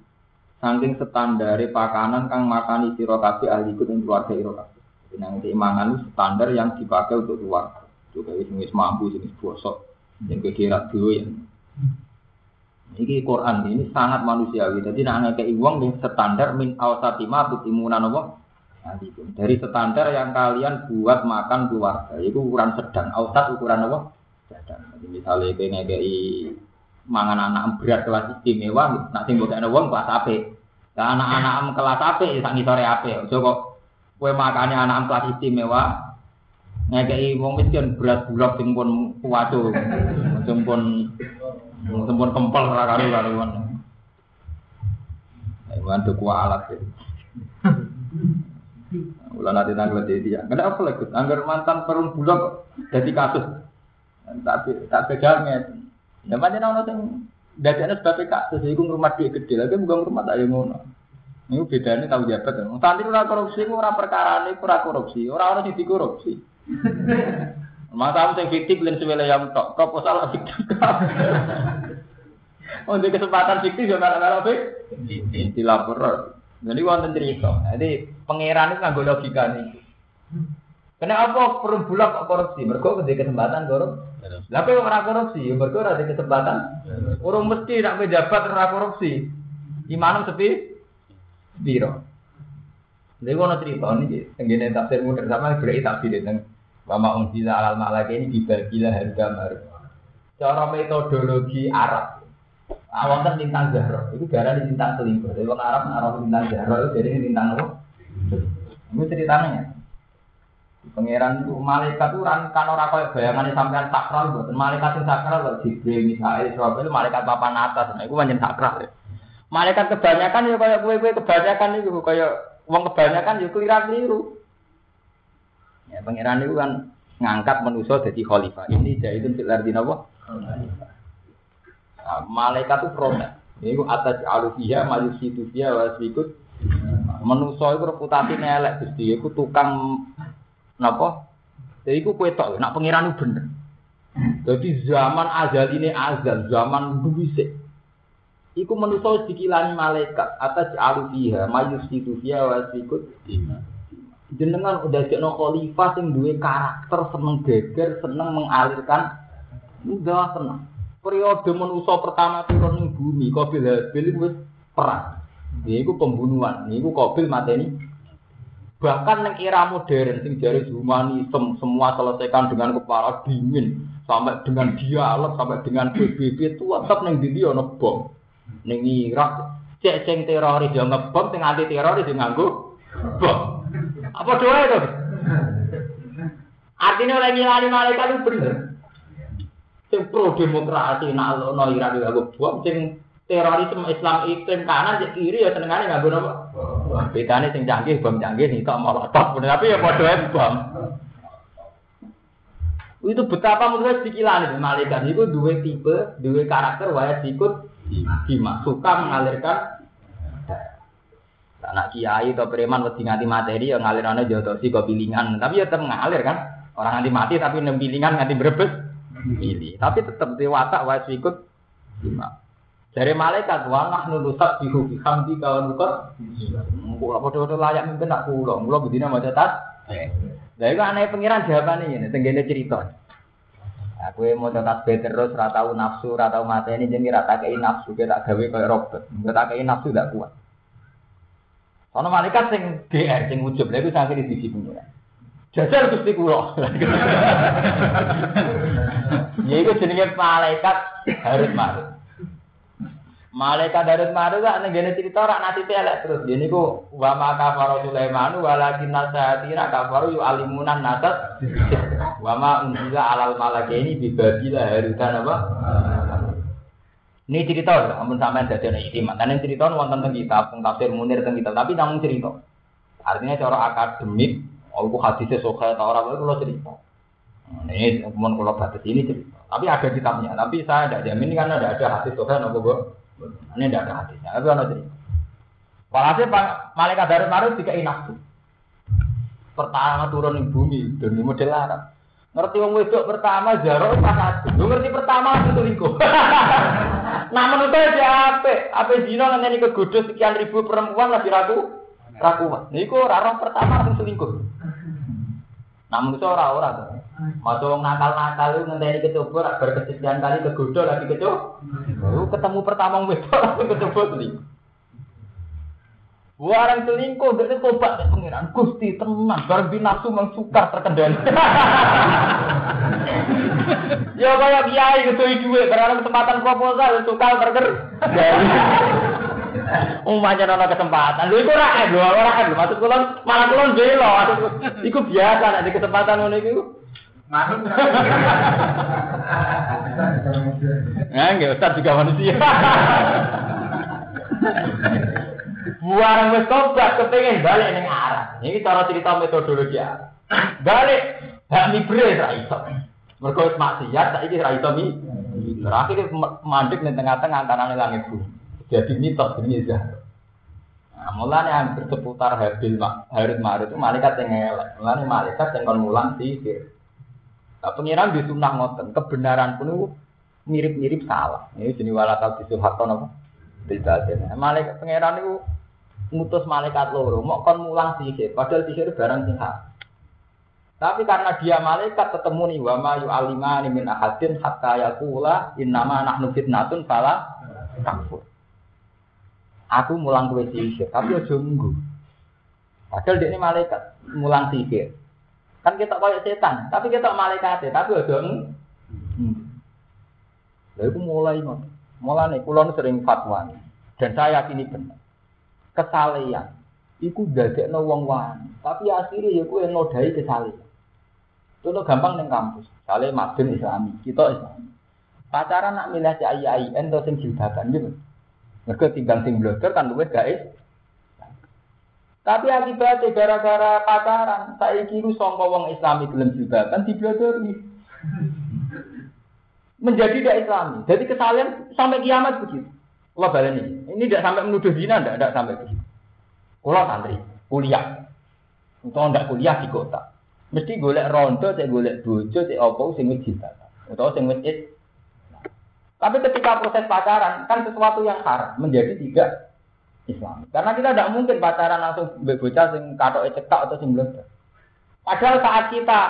Saking standare pakanan kang makani sira kabeh ahliku ing keluarga ira kabeh. Nang keimangan standar yang dipakai untuk keluarga. Juga wis mampu wis bosok. Yang kira ya. Ini Quran ini sangat manusiawi. Jadi nak ngekei wong yang standar min au fatimah tu timuna nopo dari standar yang kalian buat makan keluarga, itu ukuran sedang. Ausat ukuran apa? Sedang. Jadi misalnya kayak ngekei mangan anak berat kelas istimewa, nak sing mbok wong kelas AP. Nah, anak-anak kelas AP ya sak ngisore AP. Ojo kok kowe makane anak kelas istimewa, ngekei wong miskin berat bulak sing pun kuwaco. Sing pun kempel ra karo-karuan. Ayo alat ya. Ulah nanti tanggal jadi ya. Kenapa lagi? Anggar mantan perum bulog jadi kasus. Tapi tak bedanya. Ya macam orang yang dadanya sebagai kasus. Iku rumah dia gede lagi bukan rumah tak yang ngono. Ini bedanya tahu jabat. Tadi ora korupsi, ora perkara ini ora korupsi. Orang orang yang dikorupsi. Masa yang fiktif dan sebela yang tok proposal fiktif. Untuk kesempatan fiktif ya malah-malah fiktif. Dilapor. Jadi wonten cerita. Jadi pangeran itu nggak logika nih. Kenapa perlu bulak kok korupsi? Mereka ada kesempatan korupsi. Tapi orang korupsi, mereka ada kesempatan. Orang mesti nak pejabat orang korupsi. Imanum sepi biro. Jadi wono cerita ini, tenggine tafsir mudah sama berarti tafsir itu. Wama unzila alal malaka ini dibagilah harga baru. Cara metodologi Arab, Awal kan lintang Zahra, itu darah di lintang selingkuh. Jadi orang Arab Arab lintang Zahra itu jadi lintang apa? Ini ceritanya ya. Pangeran itu malaikat itu kan orang kaya bayangannya sampean sakral buat malaikat yang sakral loh Jibril Mikael Israfil malaikat papan atas nah itu banyak sakral ya. Malaikat kebanyakan ya kayak kue kue kebanyakan itu kayak uang kebanyakan ya keliru keliru. Ya pangeran itu kan ngangkat manusia jadi khalifah. Ini jadi itu filar di nawa. Nah, malaikat itu protes. Ini ku atas alufiya, majusi tufiya, wasikut. Menuso itu reputasi nelek, gusti. Itu tukang napa? Jadi ku kue tok, nak pengiran itu bener. Jadi zaman azal ini azal, zaman duwise. Iku menuso dikilani malaikat atas alufiya, majusi tufiya, wasikut. Jenengan udah jadi khalifah sing duwe karakter seneng geger, seneng mengalirkan, udah seneng periode manusia pertama turun ning bumi, Qabil Habil wis perang. Iku pembunuhan, niku Qabil mateni. Bahkan yang era modern sing jari humanisme semua selesaikan dengan kepala dingin sampai dengan dialog sampai dengan PBB itu tetap neng dindi ono bom. Neng Irak cek sing teroris yo ngebom sing anti teroris yo nganggo bom. Apa doa itu? Artinya oleh ngilani malaikat itu bener. Sing pro demokrasi nak ono yo nganggo bom sing terorisme Islam ekstrem kanan cek kiri ya senengane nganggo napa? Bedane sing canggih bom canggih nih tok molotov tapi ya padha ae bom. Itu betapa menurut itu malaikat itu dua tipe, dua karakter wajib ikut hima suka mengalirkan anak kiai atau preman wedi nganti materi ya ngalirane jodosi kok pilingan tapi ya tetap ngalir kan? Orang nganti mati tapi nem pilingan nganti berebes pilih tapi tetap dewasa wajib ikut hima dari malaikat wa nahnu nusabbihu bihamdi kawan bukan kula padha-padha layak mungkin tak kula. Kula bedine maca tas. Lah iku aneh pengiran jawabane ngene tenggene cerita. Aku mau tasbih terus, ora tau nafsu, ora tau mateni jenenge ora tak kei nafsu, kita gawe koyo robot. Tak kei nafsu gak kuat. Ono malaikat sing GR sing ujub, lha iku di sisi pengiran. Jajal Gusti kula. Ya iku jenenge malaikat harus marut. Malaikat Darut Maru gak nenggene cerita rak nasibe elek terus. Jadi ku wa ma kafara Sulaiman walakin nasatina kafaru yu alimunan nasat. Wa ma unzila alal malakaini bi babila harutan apa? Ini cerita lho, ampun sampean dadi ana istimewa. Kan cerita wonten teng kitab, teng tafsir Munir teng kitab, tapi namun cerita. Artinya cara akademik, oh aku hadisnya soka atau orang itu kalau cerita. Ini kemudian kalau batas ini cerita. Tapi ada kitabnya. Tapi saya tidak jamin karena tidak ada hadis soka nopo ini tidak ada hadisnya. Tapi ada cerita. Walhasil malaikat dari marut tiga nafsu. Pertama turun di bumi di model Arab. Ngerti wong wedok pertama jarok pas satu. Ngerti pertama itu selingkuh. [laughs] nah menurut saya dia apa? Zina nanti kegodos sekian ribu perempuan lagi ragu rakuan. Niku rarong pertama itu selingkuh. Nah menurut saya orang-orang tuh. Wong nakal-nakal itu ngenteni kecoba bar kesekian kali kegoda lagi kecoba. Lu ketemu pertama wedok [laughs] langsung kecoba selingkuh. Warang selingkuh dari tobat dan pengiran Gusti tenang, barang binafsu mengsukar terkendali. [laughs] ya kayak kiai gitu duit, berada kesempatan proposal sukar terkendali. [laughs] Umpamanya nono kesempatan, lu itu rakyat, lu rakyat, maksud kulon malah kulon belo, itu biasa nanti kesempatan ngono itu. Manut. [laughs] Nah, enggak Ustaz juga manusia. Buang wis tobat kepengen balik ning arah. Ini cara cerita metodologi ya. [coughs] Balik hak mibre ra iso. Mergo wis maksiat saiki ra iso mi. Terakhir mandek ning tengah-tengah antara langit bumi. Jadi mitos ini ya. Nah, mulanya hampir seputar Habil Harut itu malaikat yang ngelak. Mulanya malaikat yang kon mulang sihir. Nah, pengiran di sunnah ngoten, kebenaran pun mirip-mirip salah. Ini jenis walakal bisul hakon apa? Tidak ada. Malaikat pengiran itu mutus malaikat loro, mau kon mulang sihir, padahal sihir barang sing Tapi karena dia malaikat ketemu nih wa ma yu'alimani min ahadin hatta yaqula innama nahnu fitnatun fala takfur. Aku mulang kue sihir, tapi aja munggu. Padahal dia ini malaikat mulang sihir. Kan kita kayak setan, tapi kita malaikat tapi aja hmm. Lalu mulai mulai nih, kulon sering fatwa dan saya yakini benar. Kesalehan, iku dadek no wong wani, tapi akhirnya ya kue nodai kesalehan. Lo gampang neng kampus, saleh madun islami, kita islami. Pacaran nak milih si ayi ayi, ento sing jilbaban gitu. Mereka tinggal sing blogger kan luwes guys. Tapi akibatnya gara-gara pacaran, saya kira songko wong Islami gelem jilbaban diblodori. [laughs] Menjadi tidak Islami. Jadi kesalahan sampai kiamat begitu. Allah balik ini. Ini tidak sampai menuduh zina, tidak, tidak sampai begitu. Kalau santri, kuliah. Untuk tidak kuliah di kota. Mesti golek rondo, saya golek bojo, saya opo, wis jilbaban. Atau sing wis Tapi ketika proses pacaran, kan sesuatu yang haram menjadi tidak Islam. Karena kita tidak mungkin pacaran langsung bocah sing katok cekak atau sing blender. Padahal saat kita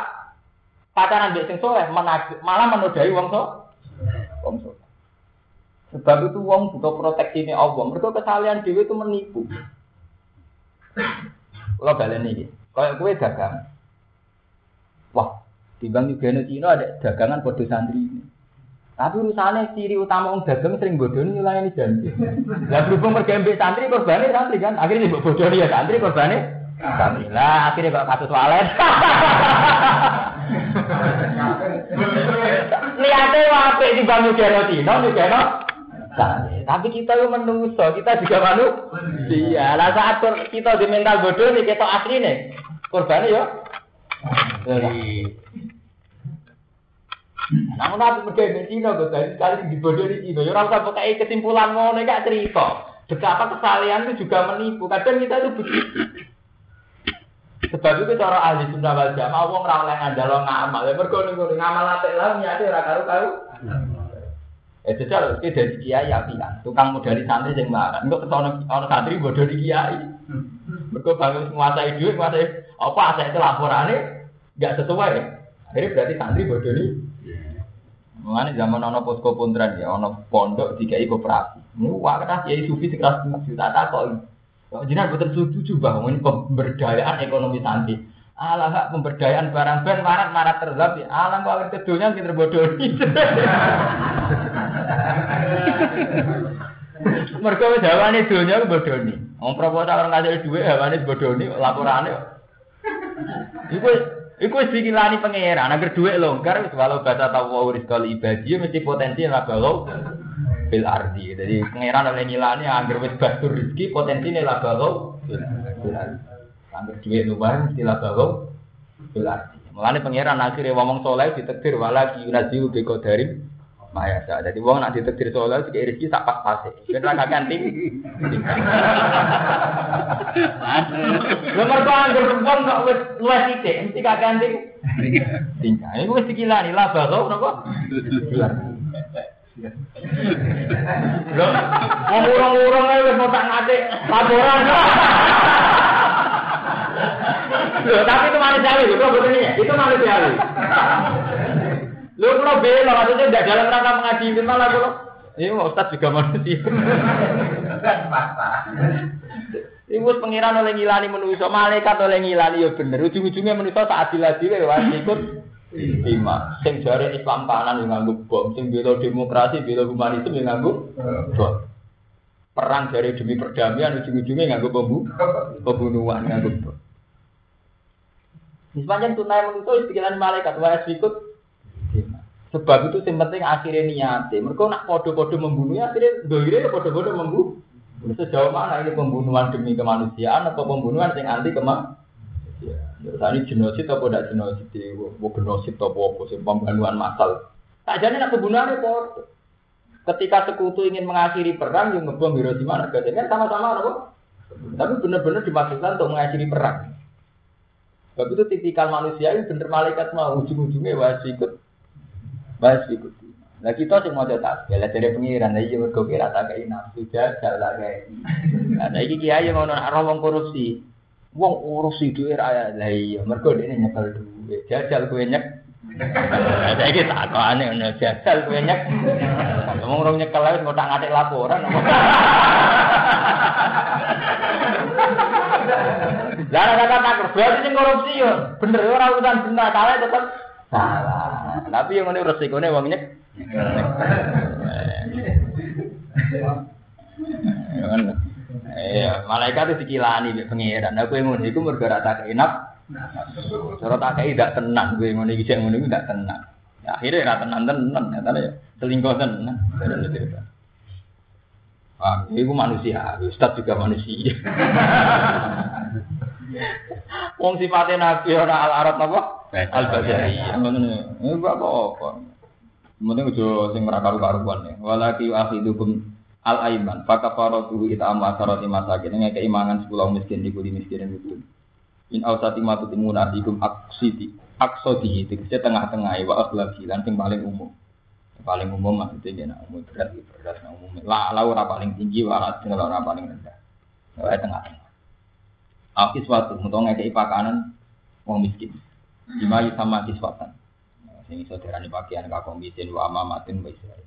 pacaran di sing soleh malah menodai wong so, wong. Sebab itu wong butuh proteksi ini Allah. Mereka kesalahan dewi itu menipu. Kalau balen ini, kalau kue dagang, wah, di bank juga Cina ada dagangan bodoh santri ini. Tapi urusannya ciri utama orang dagang sering bodohnya nilai ini janji. Lah berhubung pergi santri korbannya santri kan, akhirnya ibu bodoh ya santri korbannya santri. Lah akhirnya kok kasus walet. [laughs] Niatnya apik di bangun Gero Cina, Gero santri. Tapi kita itu menungso, kita juga manusia. Lah saat kita di mental bodoh nih, kita asli nih. Korbannya yo. Namun aku pergi ke Cina, dari sekali di bodoh di Cina. Ya orang usah pakai kesimpulan mau gak cerita. Betapa kesalahan itu juga menipu. Kadang kita itu begitu. Sebab itu cara ahli sunnah wal jamaah wong ora oleh ngandalo ngamal. Ya mergo niku ngamal apik lah niate ora karo-karo. Eh jajal iki dadi kiai apian. Tukang modali santri sing marah. Engko ketone ana santri bodoh di kiai. Mergo bangun menguasai duit, menguasai apa asal itu laporane enggak sesuai. Akhirnya berarti santri bodoh nih. Mengenai zaman ono posko puntran ya, ono pondok tiga koperasi. Ini wakil kiai sufi sekeras tujuh, tak takoi. Kalau jinak betul setuju bahwa ini pemberdayaan ekonomi santri. Alah hak pemberdayaan barang ben marat marat terhadap ya. Alam kok kedunya kita bodoh [laughs] Mereka jawabannya dunia bodoh nih. Om proposal orang ngasih duit, jawabannya bodoh nih, laporannya. Iku Iku wis dikilani pangeran, agar duit longgar wis walau bahasa tawu rizqal ibadi mesti potensi lah kalau bil ardi. Jadi pangeran oleh ngilani agar wis batur rezeki potensine lah kalau bil ardi. Agar duit luar mesti kalau bil ardi. Mulane pangeran akhirnya ngomong soleh ditekdir wala ki yunaziu bi qadarin Maya sa. Jadi wong nak ditekdir soleh sik rezeki tak pas-pas. Ben ra ting. Lha mergo anggur wong kok wis luwes sithik mesti kakean ting. Tingkah. Iku wis dikilani lah bakal napa? Lho, wong urung-urung ae wis mau tak ngate laporan. Loh, tapi itu manusiawi, itu betul ini, itu manusiawi. Lu kalau bela, maksudnya tidak dalam rangka mengadili malah kalau ini mau Ustaz juga manusia. [laughs] Ibu pengiran oleh ngilani manusia, malaikat oleh ngilani ya bener. Ujung-ujungnya manusia saat adil-adil wajib ikut lima. Sing jare Islam kanan yang nganggo bom, sing bela demokrasi, bela humanisme yang nganggo bom. Perang dari demi perdamaian ujung-ujungnya nganggo bom, pembunuhan nganggo bom. Sepanjang tunai manusia pikiran malaikat wajib ikut Sebab itu yang penting akhirnya niatnya. Mereka nak kode-kode membunuhnya akhirnya doire kode-kode membunuh. Sejauh mana ini pembunuhan demi kemanusiaan atau pembunuhan yang anti kemanusiaan? Ya, tadi genosid atau tidak genosid? Mau genosid atau apa? Pembunuhan massal. Tak jadi nak pembunuhan itu. Ketika sekutu ingin mengakhiri perang, yang ngebom Hiroshima, Nagasaki kan sama-sama, apa? Tapi benar-benar dimaksudkan untuk mengakhiri perang. Sebab itu tipikal manusia ini bener malaikat mau ujung-ujungnya wajib ikut Bahas ikuti. Nah kita sih mau cetak, ya lihat dari pengiran, nah iya mergo kira tak kayak nafsu jajal tak kayak. Nah iki kiai ngono nak wong korupsi, wong urusi duit raya, lah iya mergo ini nyekel duit, jajal gue nyek. Nah aneh ngono jajal gue nyek. Ngomong orang nyekel lagi mau ngatik laporan. Lah kata tak berarti sing korupsi yo, bener ora urusan benar, salah tetep salah. Tapi yang ini resikonya wong nyek. Iya, malaikat itu dikilani di pengiran. Aku yang ngono iku mergo ora tak enak. Cara tak kei tidak tenang, gue ngono iki sing ngono iku tidak tenang. Ya, akhirnya ora tenang tenan, ya tadi selingkuh tenan. Wah, itu manusia, Ustaz juga manusia. [laughs] Wong sifatnya nabi ora al arab napa? Al basari. Ngono. Iku apa-apa. Mending aja sing ora karu-karuan ya. Walaki akhidukum al aiman. Fakafaratu it'am asarati masakin ngeke imangan sepuluh miskin di kuli miskin itu. In ausati matu timunatikum aksiti. Aksodi itu tengah-tengah wa akhlaki lan sing paling umum. Paling umum maksudnya ya umum berat berat umum. Lah ora paling tinggi wa ora paling rendah. Wa tengah-tengah. Aki suatu, untuk ngekei pakanan wong miskin. Lima sama kiswatan. Ini saudara ini pakaian kakak miskin, wa amamatin wa israel.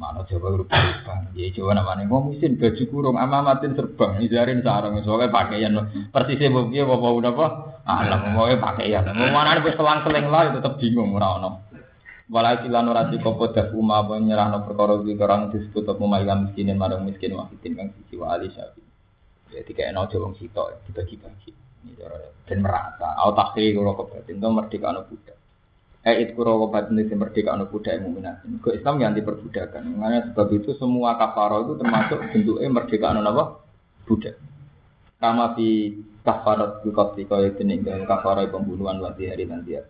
Mana coba huruf serba. Ya coba namanya wong miskin baju kurung amamatin serba. Ijarin sarung soalnya pakaian persisnya bukti apa apa apa. Alam mau pakaian. Mau mana nih selang-seling lah tetap bingung ora ono. Walau kilan ora dikopo dafu ma nyerahno perkara iki orang disebut apa ma'ilam miskinin marang miskin wahidin kang siji wa ali syafi. Ya tiga eno jawong sitok dibagi-bagi. Dan merasa, au takhri kalau kebatin itu merdeka anak budak. Eh it kuro wabat ini merdeka anu budak mukminat. Ke Islam yang diperbudakan. Makanya sebab itu semua kafaro itu termasuk bentuknya merdeka anu apa? Budak. Kama fi kafarat bukoti kaya jenis dalam kafarat pembunuhan wati hari dan dia.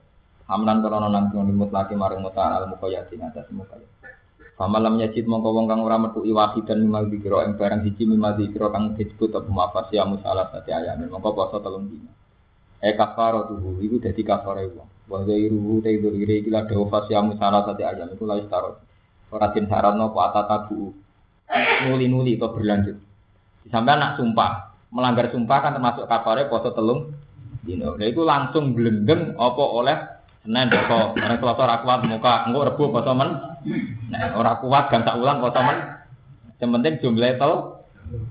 Hamlan karena nang laki maring muta al mukoyati atas mukayat. Famalam yajid mongko wong kang ora metu iwaki dan mimal dikira ing barang siji mimal dikira kang disebut apa mafas ya musalah sate ayam mongko poso telung dina. E kafaro tuhu iku dadi kafare wong. Wa zairu te dzuri iki la dawa fas ya musalah sate ayam iku la istaro. Ora din saranno apa atatabu. Nuli-nuli kok berlanjut. Sampai anak sumpah, melanggar sumpah kan termasuk kafare poso telung dino. Nah itu langsung blendeng apa oleh Senin poso, orang Selasa ora kuat muka, engko Rebo poso men. Nah, ora kuat gang tak ulang poso men. Yang penting jumlah tel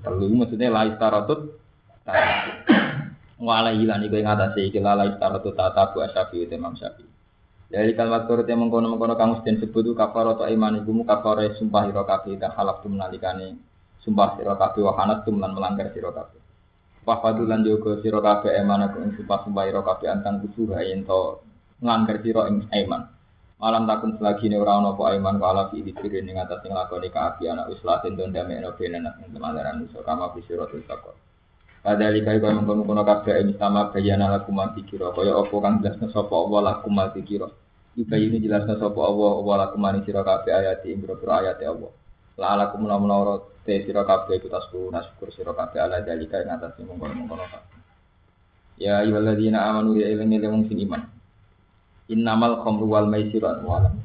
telu maksudnya la istaratut wala hilan iku ing atase iki la istaratut tata bu asyafi itu Imam Syafi'i. Dari kalimat turut yang mengkono-mengkono kamu sedang sebut itu kafar atau iman ibu mu kafar sumpah hiro kafe dan halak tu menalikane sumpah hiro kafe wahanat tu melan melanggar hiro kafe. Papadulan jogo hiro kafe eman aku ing sumpah sumpah antang kusuha ento nglanggar sira ing aiman. Malam takun selagi ini orang nopo aiman wala fi dikiri ning atas sing lakoni kaapian wis latin don damekno benen ing temalaran musuh kama fi siratul taqwa. Pada likai kaya mengkono-kono kabeh ini sama bayana lakum kira kaya apa kang jelasna sapa Allah lakum mati kira. Ika ini jelasna sapa Allah Allah lakum sira kabeh ayat ing boro ayat Allah. La alakum menawa te sira kabeh tasku nasyukur sira kabeh ala dalika ing atas sing mengkono-mengkono kabeh. Ya ayyuhalladzina amanu ya ilmi wong sing iman. Innamal khamru wal maisiru walam.